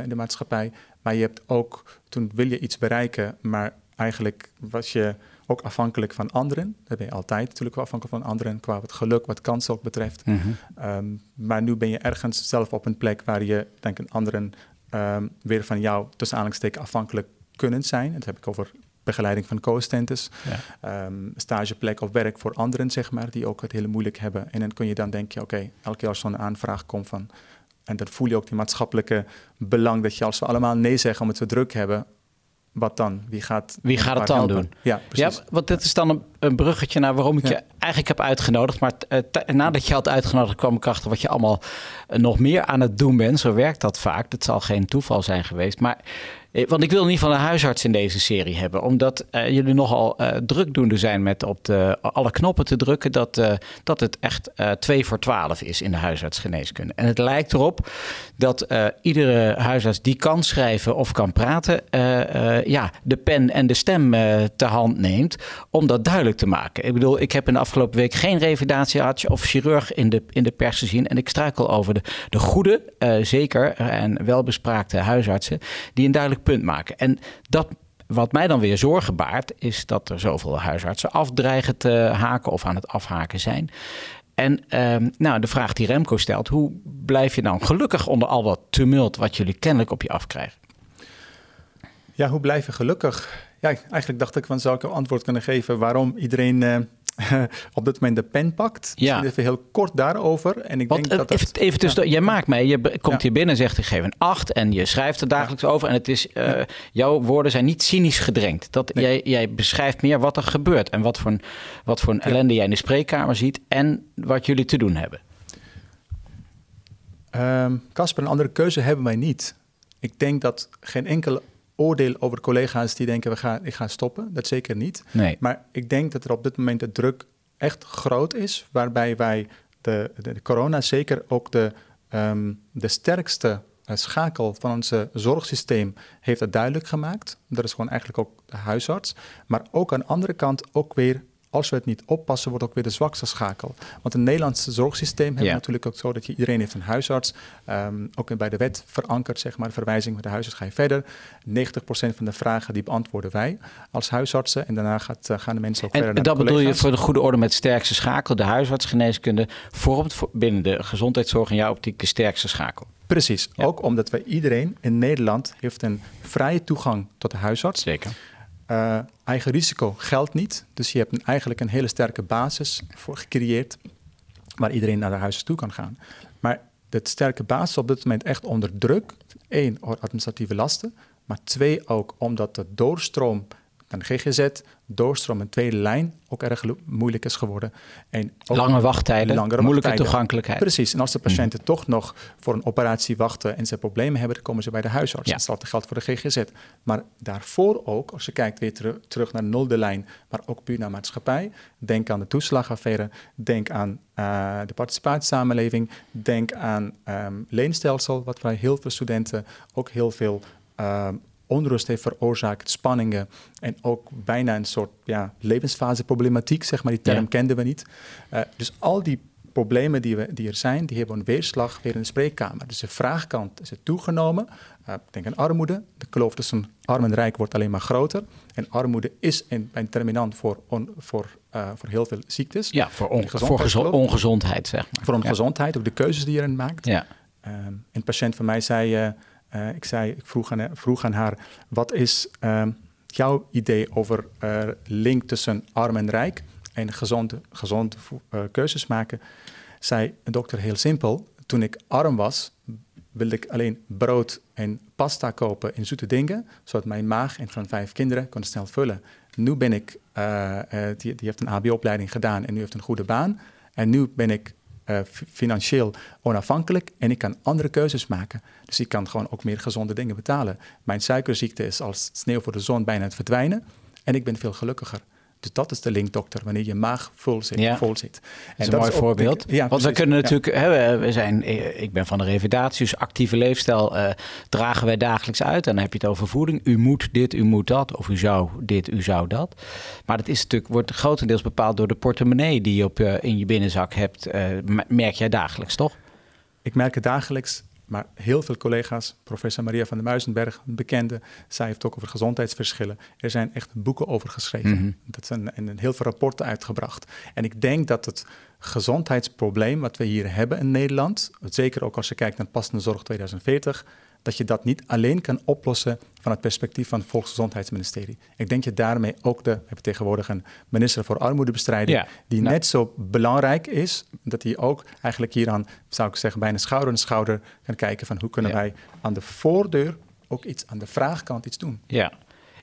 S3: in de maatschappij. Maar je hebt ook, toen wil je iets bereiken, maar eigenlijk was je ook afhankelijk van anderen. Dat ben je altijd natuurlijk wel afhankelijk van anderen, qua wat geluk, wat kansen ook betreft.
S2: Mhm.
S3: Ehm, maar nu ben je ergens zelf op een plek waar je, denk ik, anderen ehm, weer van jou tussen aanhalingstekens afhankelijk kunnen zijn. Dat heb ik over begeleiding van co-assistentes,
S2: Ja.
S3: ehm, stageplek of werk voor anderen, zeg maar, die ook het hele moeilijk hebben. En dan kun je dan denken, oké, elke keer als zo'n aanvraag komt van... En dan voel je ook die maatschappelijke belang dat je als we allemaal nee zeggen omdat we druk hebben, wat dan? Wie gaat,
S2: Wie gaat het dan
S3: helpen?
S2: doen?
S3: Ja,
S2: Ja,
S3: precies.
S2: want dit is dan een, een bruggetje naar waarom ik
S3: Ja.
S2: je eigenlijk heb uitgenodigd. Maar eh, nadat je had uitgenodigd, kwam ik achter wat je allemaal eh, nog meer aan het doen bent. Zo werkt dat vaak. Dat zal geen toeval zijn geweest. Maar, want ik wil niet van een huisarts in deze serie hebben. Omdat eh, jullie nogal eh drukdoende zijn met op de, alle knoppen te drukken. Dat, eh, dat het echt eh 2 voor 12 is in de huisartsgeneeskunde. En het lijkt erop dat eh, iedere huisarts die kan schrijven of kan praten... eh, eh, ja, de pen en de stem eh te hand neemt om dat duidelijk te maken. Ik bedoel, ik heb in de afgelopen week geen revalidatiearts of chirurg in de, in de pers gezien. En ik struikel over de, de goede, eh, zeker en welbespraakte huisartsen die een duidelijk punt maken. En dat wat mij dan weer zorgen baart, is dat er zoveel huisartsen afdreigen te haken of aan het afhaken zijn. En ehm, nou, de vraag die Remco stelt, hoe blijf je dan gelukkig onder al dat tumult wat jullie kennelijk op je afkrijgen?
S3: Ja, hoe blijf je gelukkig? Ja, eigenlijk dacht ik van zou ik een antwoord kunnen geven waarom iedereen eh, op dit moment de pen pakt.
S2: Ja.
S3: Misschien even heel kort daarover. En ik
S2: Want
S3: denk dat
S2: eh,
S3: dat,
S2: even, even tussen, jij maakt mee, je komt
S3: Ja.
S2: hier binnen en zegt ik geef een 8 en je schrijft er dagelijks over. En het is, eh, jouw woorden zijn niet cynisch gedrenkt. Dat,
S3: Nee.
S2: jij, jij beschrijft meer wat er gebeurt en wat voor, een, wat voor een ellende jij in de spreekkamer ziet en wat jullie te doen hebben.
S3: Ehm, Casper, een andere keuze hebben wij niet. Ik denk dat geen enkel oordeel over collega's die denken we gaan, ik ga stoppen. Dat zeker niet.
S2: Nee.
S3: Maar ik denk dat er op dit moment de druk echt groot is, waarbij wij de, de, de corona zeker ook de, ehm, de sterkste eh, schakel van ons zorgsysteem heeft het duidelijk gemaakt. Dat is gewoon eigenlijk ook de huisarts. Maar ook aan de andere kant ook weer, als we het niet oppassen, wordt ook weer de zwakste schakel. Want het Nederlandse zorgsysteem we natuurlijk ook zo dat je, iedereen heeft een huisarts. Ehm, ook bij de wet verankerd, zeg maar, de verwijzing met de huisarts ga je verder. 90% van de vragen die beantwoorden wij als huisartsen. En daarna gaat, eh, gaan de mensen ook verder
S2: En dat bedoel je voor de goede orde met sterkste schakel. De huisartsgeneeskunde vormt voor- binnen de gezondheidszorg in jouw optiek de sterkste schakel.
S3: Precies,
S2: Ja.
S3: ook omdat wij iedereen in Nederland heeft een vrije toegang tot de huisarts.
S2: Zeker.
S3: Eh, eigen risico geldt niet. Dus je hebt eigenlijk een hele sterke basis voor gecreëerd waar iedereen naar de huisarts toe kan gaan. Maar de sterke basis is op dit moment echt onder druk. Eén, door administratieve lasten. Maar twee, ook omdat de doorstroom dan GGZ, doorstroom een tweede lijn ook erg moeilijk is geworden.
S2: En Lange wachttijden, langere moeilijke toegankelijkheid.
S3: Precies, en als de mhm. patiënten toch nog voor een operatie wachten en ze problemen hebben, dan komen ze bij de huisarts. Ja. Hetzelfde geldt voor de GGZ. Maar daarvoor ook, als je kijkt weer terug naar de nulde lijn, maar ook puur naar maatschappij, denk aan de toeslagaffaire, denk aan uh, de participatiesamenleving, denk aan um, leenstelsel, wat bij heel veel studenten ook heel veel ehm, onrust heeft veroorzaakt, spanningen en ook bijna een soort ja, levensfaseproblematiek, zeg maar. Die term kenden we niet. Uh, dus al die problemen die, we, die er zijn, die hebben een weerslag weer in de spreekkamer. Dus de vraagkant is het toegenomen. Uh, ik denk aan armoede. De kloof tussen arm en rijk wordt alleen maar groter. En armoede is een, een terminant voor, on, voor, uh, voor heel veel ziektes.
S2: Ja, voor, on, voor ongezondheid, zeg maar.
S3: Voor ongezondheid, ook de keuzes die je erin maakt. Ja. Um, een patiënt van mij zei... Uh, ik, zei, ik vroeg, aan, vroeg aan haar, wat is uh, jouw idee over uh, link tussen arm en rijk en gezonde, gezonde keuzes maken? Zei dokter heel simpel, toen ik arm was, wilde ik alleen brood en pasta kopen in zoete dingen, zodat mijn maag en van vijf kinderen kon snel vullen. Nu ben ik, die, die heeft een HBO-opleiding gedaan en nu heeft een goede baan. En nu ben ik uh, financieel onafhankelijk en ik kan andere keuzes maken. Dus ik kan gewoon ook meer gezonde dingen betalen. Mijn suikerziekte is als sneeuw voor de zon bijna het verdwijnen en ik ben veel gelukkiger. Dus dat is de link, dokter, wanneer je maag vol zit.
S2: Ja.
S3: Vol zit.
S2: En dat is een mooi voorbeeld. ja, Want we kunnen natuurlijk, hè, we zijn, ik ben van de revalidatie, dus actieve leefstijl uh, dragen wij dagelijks uit. En dan heb je het over voeding. U moet dit, u moet dat, of u zou dit, u zou dat. Maar dat is natuurlijk, wordt grotendeels bepaald door de portemonnee die je op, uh, in je binnenzak hebt. Uh, merk jij dagelijks, toch?
S3: Ik merk het dagelijks. Maar heel veel collega's, professor Maria van der Muizenberg, een bekende, zij heeft ook over gezondheidsverschillen. Er zijn echt boeken over geschreven. Mhm. Dat zijn en heel veel rapporten uitgebracht. En ik denk dat het gezondheidsprobleem wat we hier hebben in Nederland, zeker ook als je kijkt naar passende zorg 2040, dat je dat niet alleen kan oplossen van het perspectief van het Volksgezondheidsministerie. Ik denk dat daarmee ook de, we hebben tegenwoordig een minister voor armoedebestrijding, die net zo belangrijk is, dat hij ook eigenlijk hieraan, zou ik zeggen, bijna schouder aan schouder kan kijken van hoe kunnen wij aan de voordeur ook iets, aan de vraagkant iets doen.
S2: Ja,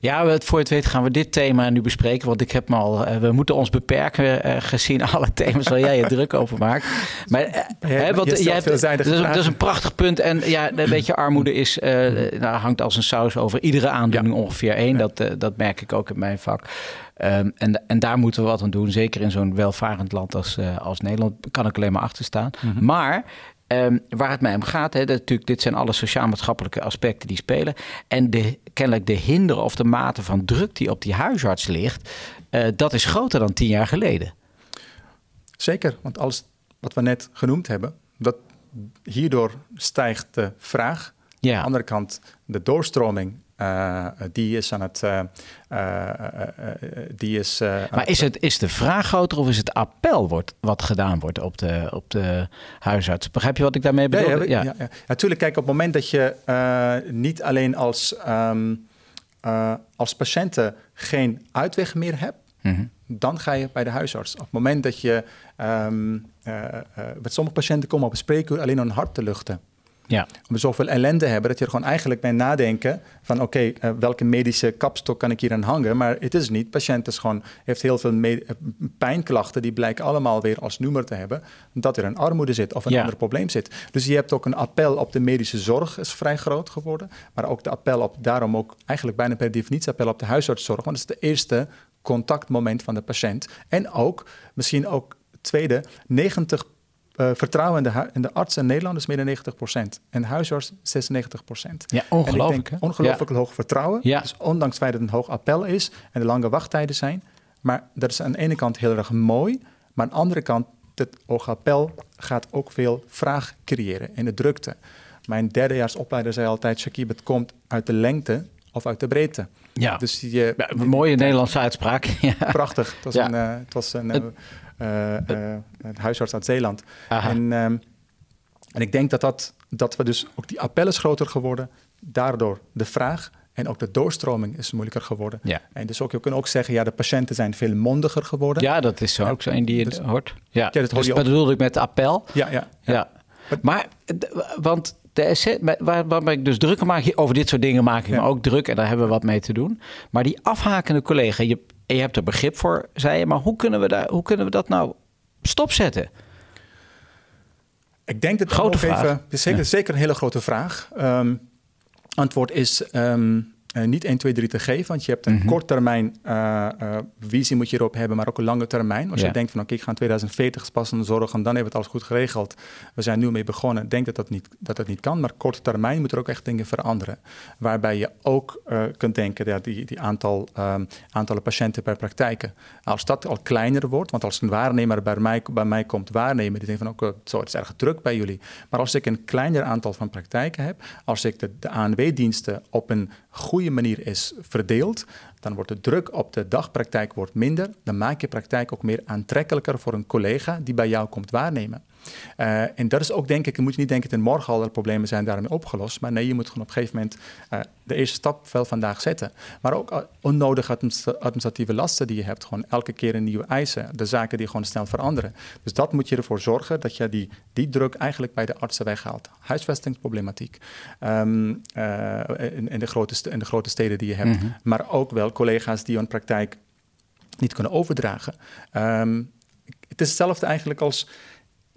S2: ja, voor het weet gaan we dit thema nu bespreken. Want ik heb me al, eh, we moeten ons beperken uh, gezien alle thema's waar jij je druk over maakt. Maar uh, hè, wat, jij hebt, dat, is, dat, is, een prachtig punt. En ja, een beetje armoede is, nou, hangt als een saus over iedere aandoening ongeveer één. Dat, dat merk ik ook in mijn vak. Um, en, en daar moeten we wat aan doen. Zeker in zo'n welvarend land als, als Nederland kan ik alleen maar achter staan. Mhm. Maar Um, waar het mij om gaat, hè, dat, natuurlijk, dit zijn alle sociaal-maatschappelijke aspecten die spelen. En de, kennelijk de hinder of de mate van druk die op die huisarts ligt, uh, dat is groter dan tien jaar geleden.
S3: Zeker, want alles wat we net genoemd hebben, dat hierdoor stijgt de vraag. Ja. Aan de andere kant, de doorstroming uh, die is aan het. Uh, die is,
S2: maar is, het, is de vraag groter of is het appel wordt, wat gedaan wordt op de, op de huisarts? Begrijp je wat ik daarmee bedoel?
S3: Ja, ja, ja. ja, Natuurlijk, kijk, op het moment dat je niet alleen als, um, als patiënten geen uitweg meer hebt, mhm. dan ga je bij de huisarts. Op het moment dat je. Um, met sommige patiënten komen op een spreekuur alleen om hun hart te luchten. Ja. We zoveel ellende hebben dat je er gewoon eigenlijk bij nadenken van oké, eh, welke medische kapstok kan ik hier aan hangen? Maar het is niet. De patiënt is gewoon, heeft heel veel eh, pijnklachten, die blijken allemaal weer als nummer te hebben dat er een armoede zit of een ander probleem zit. Dus je hebt ook een appel op de medische zorg is vrij groot geworden, maar ook de appel op, daarom ook eigenlijk bijna per definitie appel op de huisartszorg, want dat is de eerste contactment van de patiënt. En ook, misschien ook tweede, 90 uh, vertrouwen in de, in de arts in Nederland is meer dan 90% En de huisarts 96%
S2: Ja, ongelooflijk.
S3: ongelooflijk hoog vertrouwen. Ja. Dus ondanks het feit dat het een hoog appel is en de lange wachttijden zijn. Maar dat is aan de ene kant heel erg mooi. Maar aan de andere kant, het hoge appel gaat ook veel vraag creëren in de drukte. Mijn derdejaarsopleider zei altijd, Shakib, het komt uit de lengte of uit de breedte.
S2: Ja, dus je, ja, een mooie Nederlandse uitspraak.
S3: Prachtig. Het was een, uh, het was een uh, uh, huisarts uit Zeeland. En, um, en ik denk dat, dat, dat we dus ook die appel is groter geworden. Daardoor de vraag en ook de doorstroming is moeilijker geworden. Ja. En dus ook, je kunt ook zeggen, ja, de patiënten zijn veel mondiger geworden.
S2: Ja, dat is zo ook zo een die je dus, hoort. Ja, ja dat, dus dat bedoelde ik met appel.
S3: Ja, ja.
S2: ja. ja. Maar, want de waar, waar ik dus druk maak, over dit soort dingen maak ik me ook druk en daar hebben we wat mee te doen. Maar die afhakende collega, je, je hebt er begrip voor, zei je, maar hoe kunnen we, daar, hoe kunnen we dat nou stopzetten?
S3: Ik denk dat grote vraag. Even, zeker, zeker een hele grote vraag. Um, antwoord is um, uh, niet 1, 2, 3 te geven. Want je hebt een mm -hmm. korttermijn uh, uh, visie moet je erop hebben, maar ook een lange termijn. Als ja. je denkt van oké, okay, ik ga in 2040 pas aan zorgen, dan hebben we het alles goed geregeld. We zijn nu mee begonnen. Denk dat dat niet, dat dat niet kan. Maar korte termijn moet er ook echt dingen veranderen. Waarbij je ook kunt denken, ja, die, die aantal, um, aantallen patiënten per praktijken. Als dat al kleiner wordt, want als een waarnemer bij mij, bij mij komt waarnemen, die denkt van ook, zo, het is erg druk bij jullie. Maar als ik een kleiner aantal van praktijken heb, als ik de, de ANW-diensten op een manier is verdeeld, dan wordt de druk op de dagpraktijk wordt minder. Dan maak je praktijk ook meer aantrekkelijker voor een collega die bij jou komt waarnemen. Uh, en dat is ook denk ik, je moet niet denken dat morgen al de problemen zijn daarmee opgelost. Maar nee, je moet gewoon op een gegeven moment uh, de eerste stap wel vandaag zetten. Maar ook uh, onnodige administratieve lasten die je hebt. Gewoon elke keer een nieuwe eisen. De zaken die gewoon snel veranderen. Dus dat moet je ervoor zorgen dat je die, die druk eigenlijk bij de artsen weghaalt. Huisvestingsproblematiek. Um, in, in, de grote, in de grote steden die je hebt. Mm -hmm. Maar ook wel collega's die hun praktijk niet kunnen overdragen. Um, het is hetzelfde eigenlijk als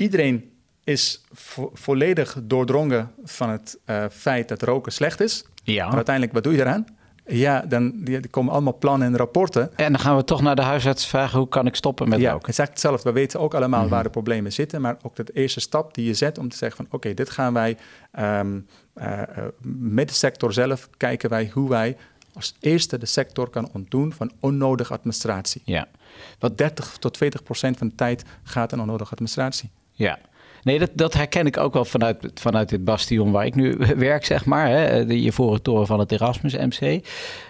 S3: iedereen is vo volledig doordrongen van het uh, feit dat roken slecht is.
S2: Ja.
S3: Maar uiteindelijk, wat doe je eraan? Ja, dan die, komen allemaal plannen en rapporten.
S2: En dan gaan we toch naar de huisarts vragen, hoe kan ik stoppen met
S3: ja,
S2: roken?
S3: exact hetzelfde. We weten ook allemaal mm -hmm. waar de problemen zitten. Maar ook de eerste stap die je zet om te zeggen van... oké, okay, dit gaan wij um, uh, met de sector zelf... kijken wij hoe wij als eerste de sector kan ontdoen van onnodige administratie.
S2: Ja.
S3: Wat 30 tot 40 procent van de tijd gaat aan onnodige administratie.
S2: Ja. Nee, dat, dat herken ik ook wel vanuit, vanuit dit bastion waar ik nu werk, zeg maar. Hè, de Ivoren Toren van het Erasmus MC.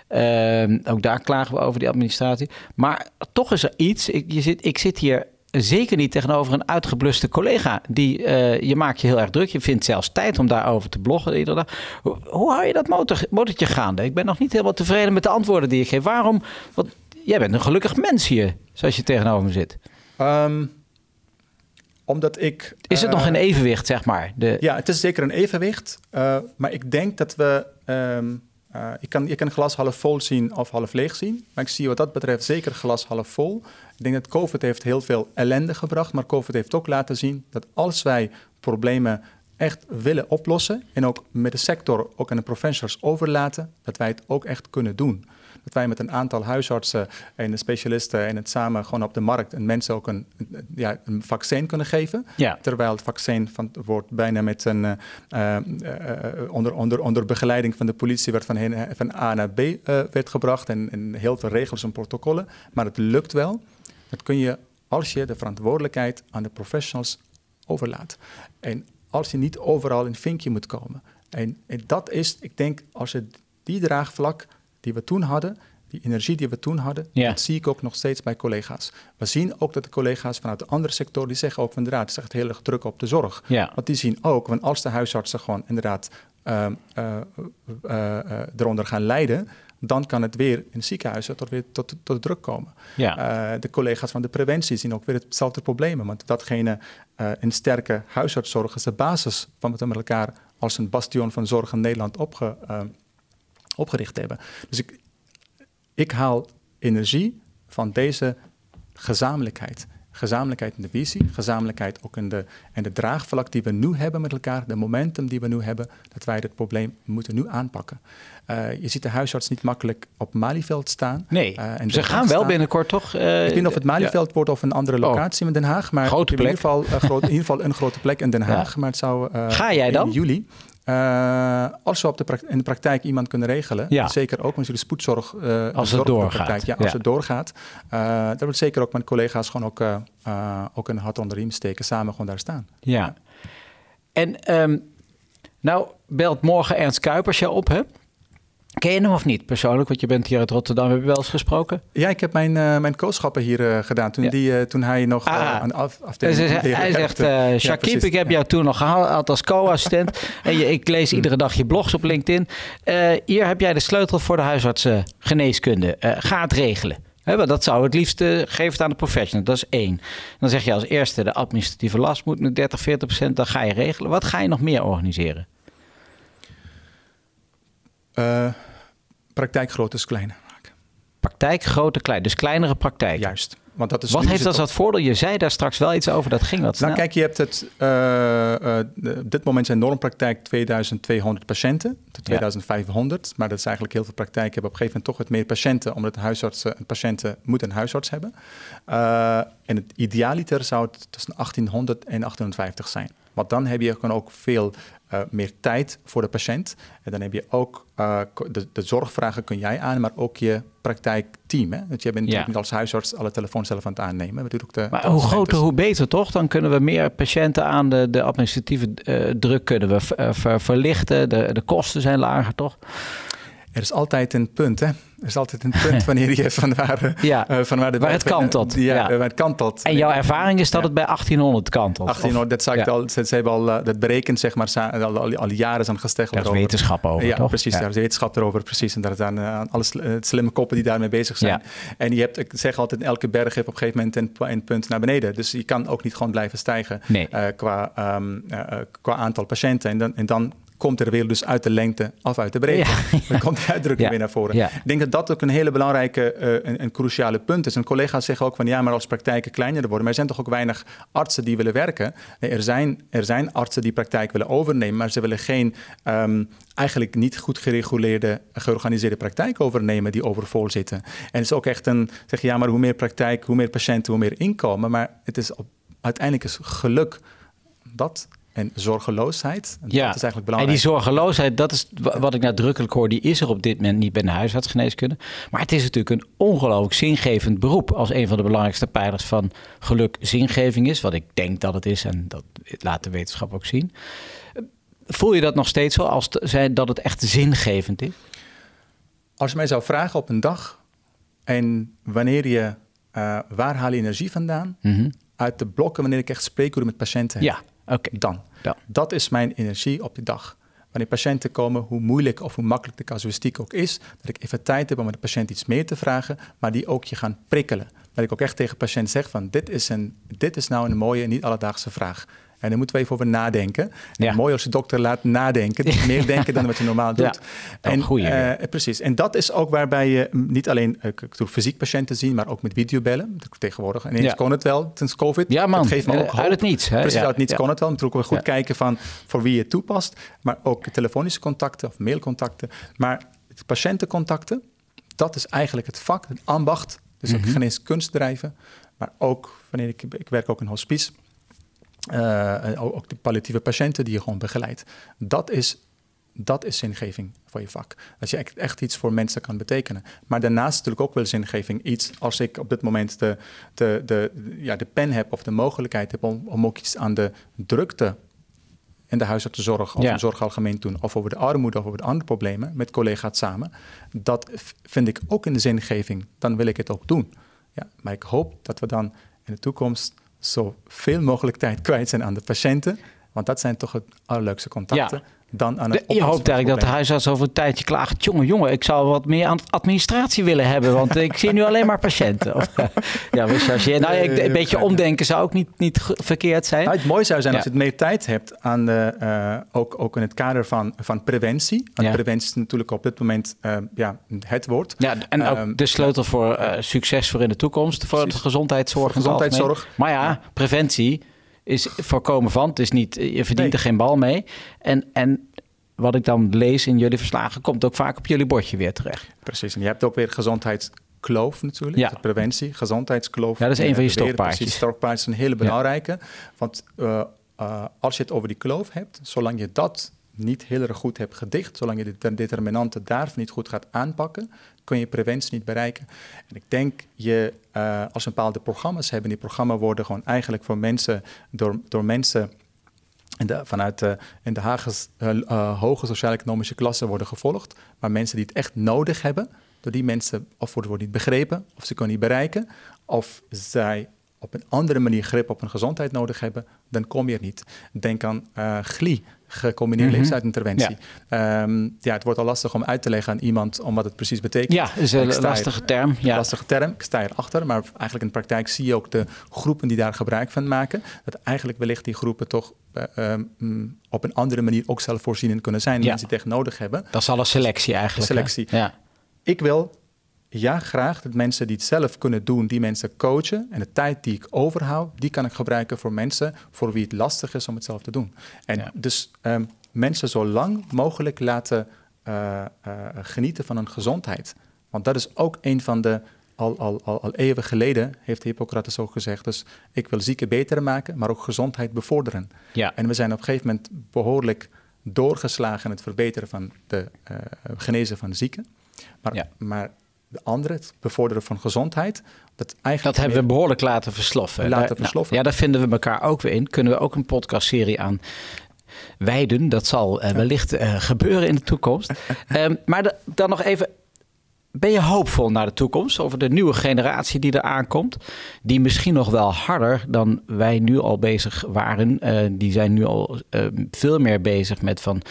S2: Uh, ook daar klagen we over die administratie. Maar toch is er iets. Ik, je zit, ik zit hier zeker niet tegenover een uitgebluste collega. Die, uh, je maakt je heel erg druk. Je vindt zelfs tijd om daarover te bloggen iedere dag. Hoe, hoe hou je dat motor, motortje gaande? Ik ben nog niet helemaal tevreden met de antwoorden die je geeft. Waarom? Want jij bent een gelukkig mens hier, zoals je tegenover me zit.
S3: Um, omdat ik...
S2: Is het nog een evenwicht, zeg maar? De...
S3: Ja, het is zeker een evenwicht. Uh, maar ik denk dat we... Um, uh, je, kan, je kan glas half vol zien of half leeg zien. Maar ik zie wat dat betreft zeker glas half vol. Ik denk dat COVID heeft heel veel ellende gebracht. Maar COVID heeft ook laten zien dat als wij problemen echt willen oplossen... en ook met de sector, ook aan de professionals overlaten... dat wij het ook echt kunnen doen dat wij met een aantal huisartsen en specialisten en het samen gewoon op de markt en mensen ook een, ja, een vaccin kunnen geven.
S2: Ja.
S3: Terwijl het vaccin van, wordt bijna met een, uh, uh, onder, onder, onder begeleiding van de politie werd van, heen, van A naar B uh, werd gebracht en, en heel veel regels en protocollen. Maar het lukt wel. Dat kun je als je de verantwoordelijkheid aan de professionals overlaat. En als je niet overal in vinkje moet komen. En, en dat is, ik denk, als je die draagvlak die we toen hadden, die energie die we toen hadden, dat zie ik ook nog steeds bij collega's. We zien ook dat de collega's vanuit de andere sector, die zeggen ook inderdaad, het is echt heel erg druk op de zorg. Want die zien ook, want als de huisartsen gewoon inderdaad uh, uh, uh, eronder gaan lijden, dan kan het weer in ziekenhuizen tot, weer tot, tot druk komen.
S2: Ja.
S3: de collega's van de preventie zien ook weer hetzelfde probleem. Want datgene, een sterke huisartszorg is de basis van wat we met elkaar als een bastion van zorg in Nederland opge, opgericht hebben. Dus ik, ik haal energie van deze gezamenlijkheid. Gezamenlijkheid in de visie, gezamenlijkheid ook in de, in de draagvlak die we nu hebben met elkaar, de momentum die we nu hebben, dat wij dit probleem moeten nu aanpakken. Uh, je ziet de huisarts niet makkelijk op Malieveld staan.
S2: Nee, uh, en ze gaan wel binnenkort toch? Uh,
S3: ik weet niet of het Malieveld ja. wordt of een andere locatie oh. in Den Haag. Maar
S2: grote plek.
S3: In ieder, geval, groot, in ieder geval een grote plek in Den Haag. Ja. Maar het zou
S2: Ga jij dan?
S3: in juli. Uh, als we op de in de praktijk iemand kunnen regelen,
S2: ja.
S3: zeker ook met de spoedzorg. Uh,
S2: als het doorgaat.
S3: Ja, als ja. het doorgaat. Uh, dat wil zeker ook mijn collega's gewoon ook, ook een hart onder de riem steken, samen gewoon daar staan.
S2: Ja. En um, nou belt morgen Ernst Kuipers je op, hè? Ken je hem of niet persoonlijk? Want je bent hier uit Rotterdam. Heb je wel eens gesproken?
S3: Ja, ik heb mijn, uh, mijn kooschappen hier uh, gedaan. Toen, ja. die, uh, toen hij nog
S2: ah,
S3: een af, afdeling...
S2: Dus hij zegt, Shakib, ja, ik heb jou toen nog gehaald als co-assistent. en je, ik lees iedere dag je blogs op LinkedIn. hier heb jij de sleutel voor de huisartsengeneeskunde. ga het regelen. He, dat zou het liefst geven aan de professional. Dat is één. Dan zeg je als eerste de administratieve last moet met 30, 40 procent. Dan ga je regelen. Wat ga je nog meer organiseren?
S3: Uh, praktijk groot is kleiner maken.
S2: Praktijk grote klein, dus kleinere praktijk.
S3: Juist. Want dat is
S2: wat heeft dat als voordeel? Je zei daar straks wel iets over, dat ging wat
S3: Nou kijk, je hebt het, uh, op dit moment zijn normpraktijk 2200 patiënten, 2500. Maar dat is eigenlijk heel veel praktijken hebben op een gegeven moment toch wat meer patiënten, omdat huisartsen en patiënten moeten een huisarts hebben. Uh, en het idealiter zou het tussen 1800 en 1850 zijn. Want dan heb je gewoon ook veel uh, meer tijd voor de patiënt. En dan heb je ook uh, de, de, zorgvragen kun jij aan, maar ook je praktijkteam. Hè? Want je bent ja. niet als huisarts alle telefoons zelf aan het aannemen.
S2: Maar,
S3: ook de,
S2: maar hoe groter, hoe beter toch? Dan kunnen we meer patiënten aan de, de administratieve uh, druk kunnen we ver, verlichten. De, de kosten zijn lager, toch?
S3: Er is altijd een punt, hè? Er is altijd een punt wanneer je van waar,
S2: ja, uh, van waar, de, waar het kantelt.
S3: Ja, ja. waar het kantelt.
S2: En jouw ervaring is dat het bij 1800 kantelt?
S3: 1800, dat, zei ik al, ze, ze, hebben al uh, dat berekend, zeg maar, al, al, al jaren zijn gestegen.
S2: Daar is wetenschap over,
S3: Ja,
S2: toch?
S3: precies. Daar is wetenschap erover, precies. En daar zijn uh, alle slimme koppen die daarmee bezig zijn. En je hebt, ik zeg altijd, elke berg heeft op een gegeven moment een, een punt naar beneden. Dus je kan ook niet gewoon blijven stijgen
S2: nee.
S3: qua, um, qua aantal patiënten. En dan, en dan komt er weer dus uit de lengte of uit de breedte. Ja. Dan komt die uitdrukking weer naar voren. Ik denk dat dat ook een hele belangrijke uh, en, cruciale punt is. En collega's zeggen ook van ja, maar als praktijken kleiner worden, maar er zijn toch ook weinig artsen die willen werken. Nee, er, zijn, er zijn artsen die praktijk willen overnemen, maar ze willen geen um, eigenlijk niet goed gereguleerde, georganiseerde praktijk overnemen die overvol zitten. En het is ook echt een, zeg ja, maar hoe meer praktijk, hoe meer patiënten, hoe meer inkomen. Maar het is op, uiteindelijk is geluk dat en zorgeloosheid. En
S2: ja,
S3: dat is eigenlijk belangrijk.
S2: En die zorgeloosheid, dat is wat ik nadrukkelijk hoor, die is er op dit moment niet bij de huisartsgeneeskunde. Maar het is natuurlijk een ongelooflijk zingevend beroep. Als een van de belangrijkste pijlers van geluk zingeving is. Wat ik denk dat het is en dat laat de wetenschap ook zien. Voel je dat nog steeds zo, als dat het echt zingevend is?
S3: Als je mij zou vragen op een dag en wanneer je, uh, waar haal je energie vandaan? Mm -hmm. Uit de blokken wanneer ik echt spreekuren met patiënten heb.
S2: Ja. Okay.
S3: Dan.
S2: Ja.
S3: Dat is mijn energie op de dag. Wanneer patiënten komen, hoe moeilijk of hoe makkelijk de casuïstiek ook is, dat ik even tijd heb om met de patiënt iets meer te vragen, maar die ook je gaan prikkelen. Dat ik ook echt tegen de patiënt zeg van dit is, een, dit is nou een mooie, niet alledaagse vraag. En daar moeten we even over nadenken. Ja. Mooi als de dokter laat nadenken. Dus meer denken dan wat je normaal doet.
S2: Ja, en, goeie,
S3: uh, precies. En dat is ook waarbij je niet alleen uh, fysiek patiënten zien, maar ook met videobellen. Tegenwoordig. En ineens kon het wel sinds COVID.
S2: Ja, man.
S3: Dat geeft me ook
S2: hoop. Uit het niets. Hè?
S3: Precies, uit het niets kon het wel. Natuurlijk ook goed kijken van voor wie je het toepast. Maar ook telefonische contacten of mailcontacten. Maar patiëntencontacten, dat is eigenlijk het vak, het ambacht. Dus mm -hmm. ook geneeskunstdrijven. Maar ook wanneer ik, ik werk ook in hospice. Uh, ook de palliatieve patiënten die je gewoon begeleidt. Dat is, dat is zingeving voor je vak. Dat je echt, echt iets voor mensen kan betekenen. Maar daarnaast natuurlijk ook wel zingeving iets als ik op dit moment de, de, de, ja, de pen heb of de mogelijkheid heb om, om ook iets aan de drukte in de huisartsenzorg of
S2: Ja.
S3: in zorg algemeen doen, of over de armoede of over de andere problemen met collega's samen. Dat vind ik ook in de zingeving. Dan wil ik het ook doen. Ja, maar ik hoop dat we dan in de toekomst zoveel mogelijk tijd kwijt zijn aan de patiënten. Want dat zijn toch het allerleukste contacten. Dan aan het
S2: je hoopt eigenlijk dat de huisarts over een tijdje klaagt. Jongen, jongen, ik zou wat meer aan administratie willen hebben. Want ik zie nu alleen maar patiënten. Of, ja, we chargeren. Nou, een beetje omdenken zou ook niet, niet verkeerd zijn.
S3: Nou, het mooie zou zijn
S2: Ja.
S3: als je het meer tijd hebt aan de, eh, ook, ook in het kader van, van preventie. Want
S2: Ja.
S3: preventie is natuurlijk op dit moment eh, ja, het woord.
S2: Ja, en ook
S3: Ehm,
S2: de sleutel voor eh, succes voor in de toekomst. Voor
S3: Precies.
S2: de gezondheidszorg.
S3: Voor gezondheidszorg.
S2: Maar ja, preventie is voorkomen van. Het is niet, je verdient
S3: Nee.
S2: er geen bal mee. En, en wat ik dan lees in jullie verslagen, komt ook vaak op jullie bordje weer terecht.
S3: Precies, en je hebt ook weer gezondheidskloof natuurlijk.
S2: Ja.
S3: Preventie, gezondheidskloof.
S2: Ja, dat is een van je
S3: Eh,
S2: stokpaardjes.
S3: Precies, stokpaardjes is een hele belangrijke. Want eh, eh, als je het over die kloof hebt, zolang je dat niet heel erg goed hebt gedicht, zolang je de de determinanten daarvan niet goed gaat aanpakken, kun je preventie niet bereiken. En ik denk, je, eh, als we bepaalde programma's hebben, die programma's worden gewoon eigenlijk voor mensen, door, door mensen in de, vanuit de, in de eh, eh, hoge sociaal-economische klasse worden gevolgd. Maar mensen die het echt nodig hebben, door die mensen of worden niet begrepen, of ze kunnen niet bereiken, of zij op een andere manier grip op hun gezondheid nodig hebben, dan kom je er niet. Denk aan uh, GLI, gecombineerde mm leefstijlinterventie. Ja. Ehm, ja, het wordt al lastig om uit te leggen aan iemand om wat het precies betekent.
S2: Ja, is een lastige term. Ja.
S3: Lastige term, ik sta erachter. Maar eigenlijk in de praktijk zie je ook de groepen die daar gebruik van maken. Dat eigenlijk wellicht die groepen toch uh, um, op een andere manier ook zelfvoorzienend kunnen zijn. Ja. Mensen die het echt nodig hebben.
S2: Dat is al een selectie eigenlijk.
S3: selectie.
S2: Ja.
S3: Ik wil ja, graag dat mensen die het zelf kunnen doen, die mensen coachen. En de tijd die ik overhoud, die kan ik gebruiken voor mensen voor wie het lastig is om het zelf te doen. En dus um, mensen zo lang mogelijk laten uh, uh, genieten van hun gezondheid. Want dat is ook een van de, al, al, al, al eeuwen geleden heeft Hippocrates ook gezegd. Dus ik wil zieken beter maken, maar ook gezondheid bevorderen.
S2: Ja.
S3: En we zijn op een gegeven moment behoorlijk doorgeslagen in het verbeteren van de uh, genezen van zieken. Maar,
S2: Ja.
S3: maar de andere, het bevorderen van gezondheid, dat eigenlijk
S2: Dat hebben we behoorlijk laten versloffen.
S3: Laten
S2: Daar-
S3: versloffen.
S2: ja, daar vinden we elkaar ook weer in. Kunnen we ook een podcastserie aan wijden. Dat zal eh, wellicht eh, gebeuren in de toekomst. Ehm, maar da- dan nog even. Ben je hoopvol naar de toekomst over de nieuwe generatie die er aankomt? Die misschien nog wel harder dan wij nu al bezig waren. Eh, die zijn nu al veel meer bezig met van.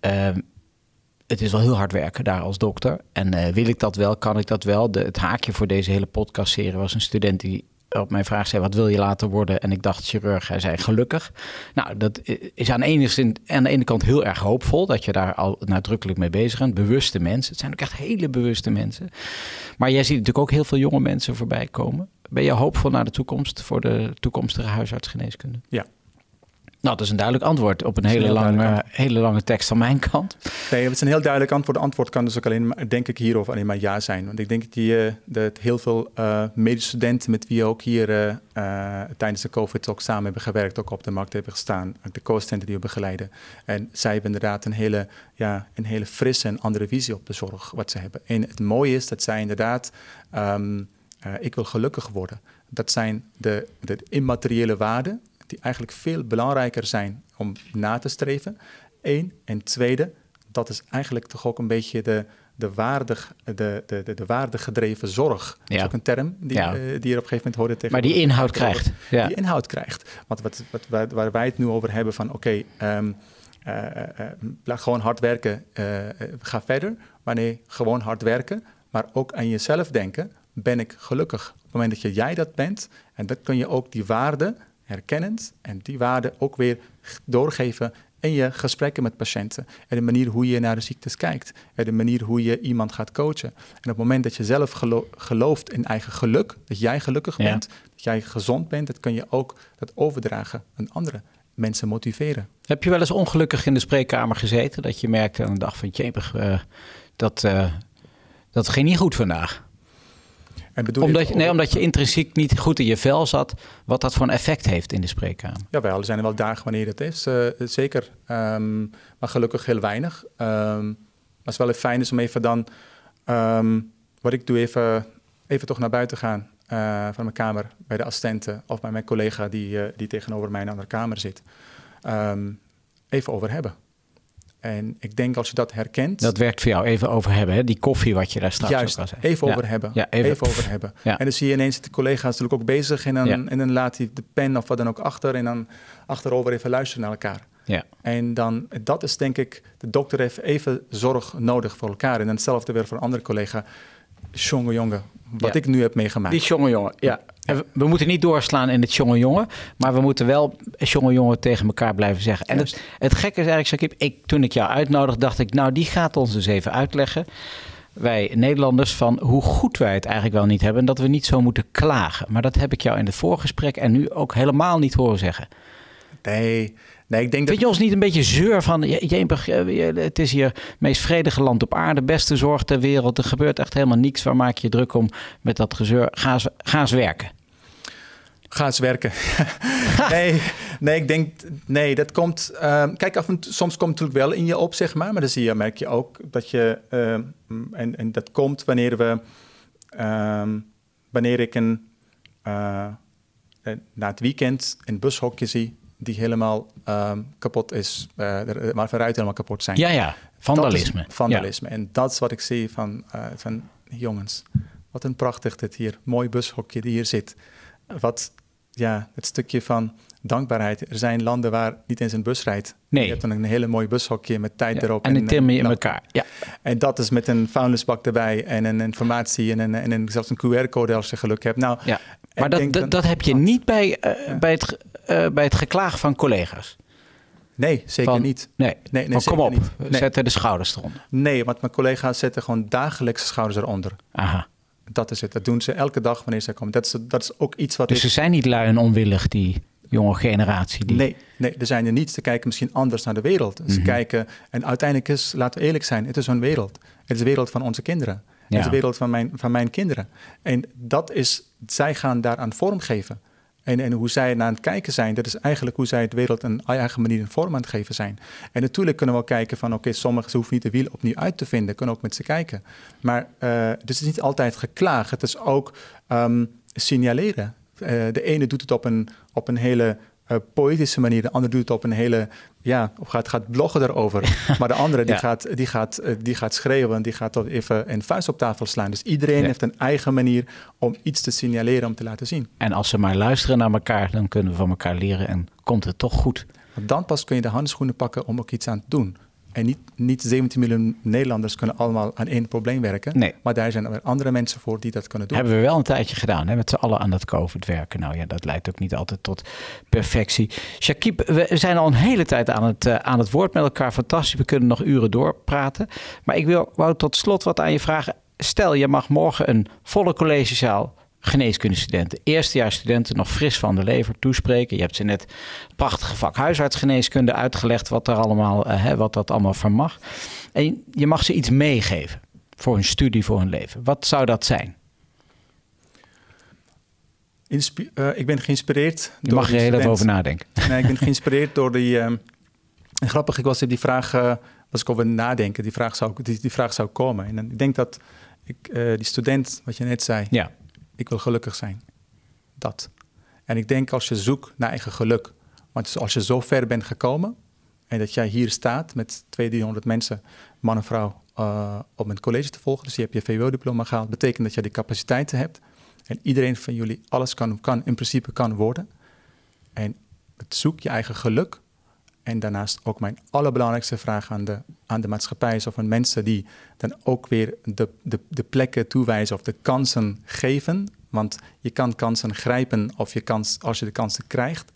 S2: ehm, het is wel heel hard werken daar als dokter. En eh, wil ik dat wel? Kan ik dat wel? De, het haakje voor deze hele podcastserie was een student die op mijn vraag zei: wat wil je later worden? En ik dacht chirurg. Hij zei gelukkig. Nou, dat is aan de, ene, aan de ene kant heel erg hoopvol dat je daar al nadrukkelijk mee bezig bent. Bewuste mensen. Het zijn ook echt hele bewuste mensen. Maar jij ziet natuurlijk ook heel veel jonge mensen voorbij komen. Ben je hoopvol naar de toekomst voor de toekomstige huisartsgeneeskunde?
S3: Ja.
S2: Nou, dat is een duidelijk antwoord op een hele, lange, hele lange tekst van mijn kant.
S3: Nee, het is een heel duidelijk antwoord. De antwoord kan dus ook alleen, maar, denk ik, hierover alleen maar ja zijn. Want ik denk dat, die, eh, dat heel veel eh medische studenten met wie ook hier eh, tijdens de COVID ook samen hebben gewerkt, ook op de markt hebben gestaan, ook de co-studenten die we begeleiden. En zij hebben inderdaad een hele, ja, een hele frisse en andere visie op de zorg wat ze hebben. En het mooie is dat zij inderdaad, ehm, eh, ik wil gelukkig worden. Dat zijn de, de immateriële waarden die eigenlijk veel belangrijker zijn om na te streven. Eén. En tweede, dat is eigenlijk toch ook een beetje de, de, waardig, de, de, de, de waardegedreven zorg. Dat is
S2: Ja.
S3: ook een term die,
S2: Ja.
S3: eh, die je op een gegeven moment hoorde tegen.
S2: Maar die inhoud krijgt. Ja.
S3: Die inhoud krijgt. Want wat, wat, waar, waar wij het nu over hebben van oké, ehm, eh, eh, gewoon hard werken, ga verder. Maar nee, gewoon hard werken, maar ook aan jezelf denken. Ben ik gelukkig? Op het moment dat je jij dat bent, en dat kun je ook die waarde herkennend en die waarde ook weer doorgeven in je gesprekken met patiënten. En de manier hoe je naar de ziektes kijkt. En de manier hoe je iemand gaat coachen. En op het moment dat je zelf gelo- gelooft in eigen geluk, dat jij gelukkig
S2: Ja.
S3: bent, dat jij gezond bent, dat kun je ook dat overdragen aan andere mensen motiveren.
S2: Heb je wel eens ongelukkig in de spreekkamer gezeten? Dat je merkte aan de dag van jepig, eh dat, eh, dat ging niet goed vandaag.
S3: En bedoel je
S2: Omdat
S3: het
S2: je, nee, omdat je intrinsiek niet goed in je vel zat. Wat dat voor een effect heeft in de spreekkamer.
S3: Jawel, er zijn er wel dagen wanneer dat is. eh, zeker. Ehm, maar gelukkig heel weinig. Ehm, maar het is wel even fijn is om even dan... ehm, wat ik doe, even, even toch naar buiten gaan eh, van mijn kamer... bij de assistenten of bij mijn collega die, eh, die tegenover mij in een andere kamer zit. Even over hebben. En ik denk als je dat herkent...
S2: Dat werkt voor jou even over hebben. Hè? Die koffie wat je daar straks
S3: Juist,
S2: ook
S3: even
S2: Ja.
S3: over hebben.
S2: Ja,
S3: even.
S2: even-
S3: over hebben.
S2: Ja.
S3: En dan zie je ineens de collega's natuurlijk ook bezig en dan, en dan laat hij de pen of wat dan ook achter en dan achterover even luisteren naar elkaar.
S2: Ja.
S3: En dan, dat is denk ik, de dokter heeft even zorg nodig voor elkaar. En dan hetzelfde weer voor een andere collega. Jongen, jongen, wat ik nu heb meegemaakt.
S2: Die jonge jongen, ja. En we, moeten niet doorslaan in het jonge jongen, maar we moeten wel jonge jongen tegen elkaar blijven zeggen. En het, het gekke is eigenlijk, ik, toen ik jou uitnodigde, dacht ik, nou die gaat ons dus even uitleggen, wij Nederlanders, van hoe goed wij het eigenlijk wel niet hebben en dat we niet zo moeten klagen. Maar dat heb ik jou in het voorgesprek en nu ook helemaal niet horen zeggen.
S3: Nee, nee, ik denk dat...
S2: Vind je ons niet een beetje zeur van, je- jemig, eh, het is hier het meest vredige land op aarde, beste zorg ter wereld, er gebeurt echt helemaal niks, waar maak je je druk om met dat gezeur? Ga eens, ga eens werken.
S3: Ga eens werken. nee, nee, ik denk, nee, dat komt. ehm, kijk, af en toe, soms komt het natuurlijk wel in je op, zeg maar. Maar dan zie je, merk je ook dat je. ehm, en, en dat komt wanneer we. ehm, wanneer ik een. eh, eh, na het weekend een bushokje zie. die helemaal kapot is. eh, maar vooruit helemaal kapot zijn.
S2: Ja, ja, vandalisme.
S3: Vandalisme. En dat is wat ik zie van, van jongens. Wat een prachtig dit hier. Mooi bushokje die hier zit. wat, ja, het stukje van dankbaarheid. Er zijn landen waar niet eens een bus rijdt.
S2: Nee.
S3: Je hebt dan een hele mooi bushokje met tijd erop.
S2: En die timmer je in elkaar. Ja.
S3: En dat is met een vuilnisbak erbij en een informatie en, een, en een, zelfs een QR-code als je geluk hebt. Nou,
S2: ja. Maar dat, dat, heb je niet bij, eh, bij, het, eh, bij het geklaag van collega's.
S3: Nee, zeker
S2: Van-
S3: niet.
S2: Nee,
S3: Nee, nee
S2: kom op,
S3: niet. Nee.
S2: zetten de schouders eronder.
S3: Nee, want mijn collega's zetten gewoon dagelijks schouders eronder.
S2: Aha.
S3: Dat is het. Dat doen ze elke dag wanneer ze komen. Dat is, dat is ook iets wat
S2: Dus ze zijn niet lui en onwillig, die jonge generatie. Die...
S3: Nee, nee, er zijn er niet. Ze kijken misschien anders naar de wereld.
S2: Mhm.
S3: Ze kijken, en uiteindelijk is, laten we eerlijk zijn, het is hun wereld. Het is de wereld van onze kinderen. Het is de wereld van mijn, van mijn kinderen. En dat is, zij gaan daaraan vormgeven. En, en hoe zij naar aan het kijken zijn, dat is eigenlijk hoe zij het wereld een eigen manier in vorm aan het geven zijn. En natuurlijk kunnen we ook kijken van, oké, sommigen ze hoeven niet de wiel opnieuw uit te vinden, kunnen ook met ze kijken. Maar eh, dus het is niet altijd geklaag, het is ook ehm, signaleren. Eh, de ene doet het op een, op een hele eh, poëtische manier, de andere doet het op een hele, ja, of gaat, gaat bloggen daarover. maar de andere die,
S2: Ja.
S3: gaat, die, gaat, eh, die gaat schreeuwen, die gaat toch even een vuist op tafel slaan. Dus iedereen
S2: Ja.
S3: heeft een eigen manier om iets te signaleren, om te laten zien.
S2: En als ze maar luisteren naar elkaar, dan kunnen we van elkaar leren en komt het toch goed.
S3: Dan pas kun je de handschoenen pakken om ook iets aan te doen. En niet, niet 17 miljoen Nederlanders kunnen allemaal aan één probleem werken.
S2: Nee.
S3: Maar daar zijn er andere mensen voor die dat kunnen doen.
S2: Hebben we wel een tijdje gedaan, hè, met z'n allen aan dat COVID werken. Nou ja, dat leidt ook niet altijd tot perfectie. Shakib, we zijn al een hele tijd aan het, eh, aan het woord met elkaar. Fantastisch, we kunnen nog uren doorpraten. Maar ik wil, wou tot slot wat aan je vragen. Stel, je mag morgen een volle collegezaal geneeskundestudenten, eerstejaarsstudenten, nog fris van de lever toespreken. Je hebt ze net het prachtige vak huisartsgeneeskunde uitgelegd, wat, er allemaal, eh, hè, wat dat allemaal van mag. En je mag ze iets meegeven voor hun studie, voor hun leven. Wat zou dat zijn?
S3: Inspi- eh, ik ben geïnspireerd
S2: Je mag er heel even over nadenken.
S3: Nee, ik ben geïnspireerd door die. ehm, grappig, ik was op die vraag. eh, was ik over nadenken. Die vraag zou, die, die vraag zou komen. En dan- ik denk dat ik, die student, wat je net zei.
S2: Ja,
S3: Ik wil gelukkig zijn. Dat. En ik denk als je zoekt naar eigen geluk. Want als je zo ver bent gekomen. En dat jij hier staat met 200, 300 mensen, man en vrouw, eh, om een college te volgen. Dus je hebt je VWO-diploma gehaald. betekent dat je die capaciteiten hebt. En iedereen van jullie alles kan, kan in principe kan worden. En het zoek je eigen geluk. En daarnaast ook mijn allerbelangrijkste vraag aan de, aan de maatschappij is of aan mensen die dan ook weer de, de, de plekken toewijzen of de kansen geven. Want je kan kansen grijpen of je kans, als je de kansen krijgt.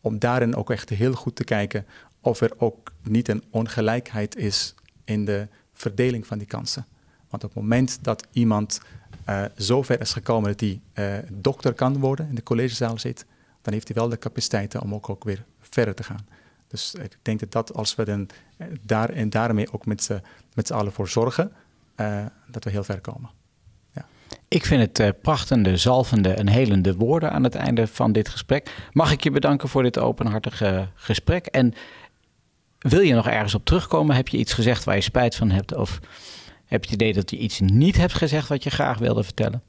S3: Om daarin ook echt heel goed te kijken of er ook niet een ongelijkheid is in de verdeling van die kansen. Want op het moment dat iemand eh zo ver is gekomen dat hij eh, dokter kan worden, in de collegezaal zit, dan heeft hij wel de capaciteiten om ook, ook weer verder te gaan. Dus ik denk dat, dat als we dan, eh, daar en daarmee ook met z'n, met z'n allen voor zorgen, eh, dat we heel ver komen.
S2: ik vind het eh, prachtende, zalvende en helende woorden aan het einde van dit gesprek. Mag ik je bedanken voor dit openhartige gesprek? En wil je nog ergens op terugkomen? Heb je iets gezegd waar je spijt van hebt? Of heb je het idee dat je iets niet hebt gezegd wat je graag wilde vertellen?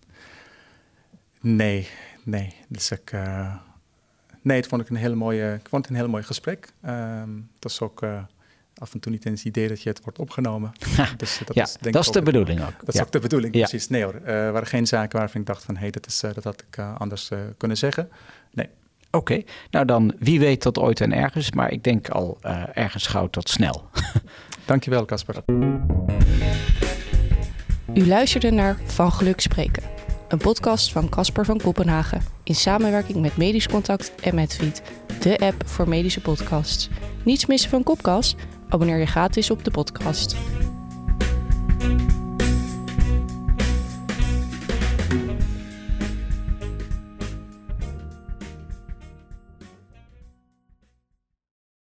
S3: Nee, nee. Dus ik, nee, het vond ik een hele mooie, ik vond het een heel mooi gesprek. Ehm het was ook eh, af en toe niet eens het idee dat je het wordt opgenomen. Dus dat
S2: ja,
S3: is, denk
S2: dat
S3: ik
S2: is de bedoeling ook.
S3: Dat is ook de bedoeling,
S2: Ja.
S3: precies. Nee hoor, eh, er waren geen zaken waarvan ik dacht van... hé, hey, dat, is, eh, dat had ik eh, anders eh, kunnen zeggen. Nee.
S2: Oké, nou dan wie weet tot ooit en ergens. Maar ik denk al eh, ergens gauw tot snel.
S3: Dankjewel, Casper.
S1: U luisterde naar Van Geluk Spreken, een podcast van Casper van Kopenhagen in samenwerking met Medisch Contact en Medfeed, de app voor medische podcasts. Niets missen van Kopkast? Abonneer je gratis op de podcast.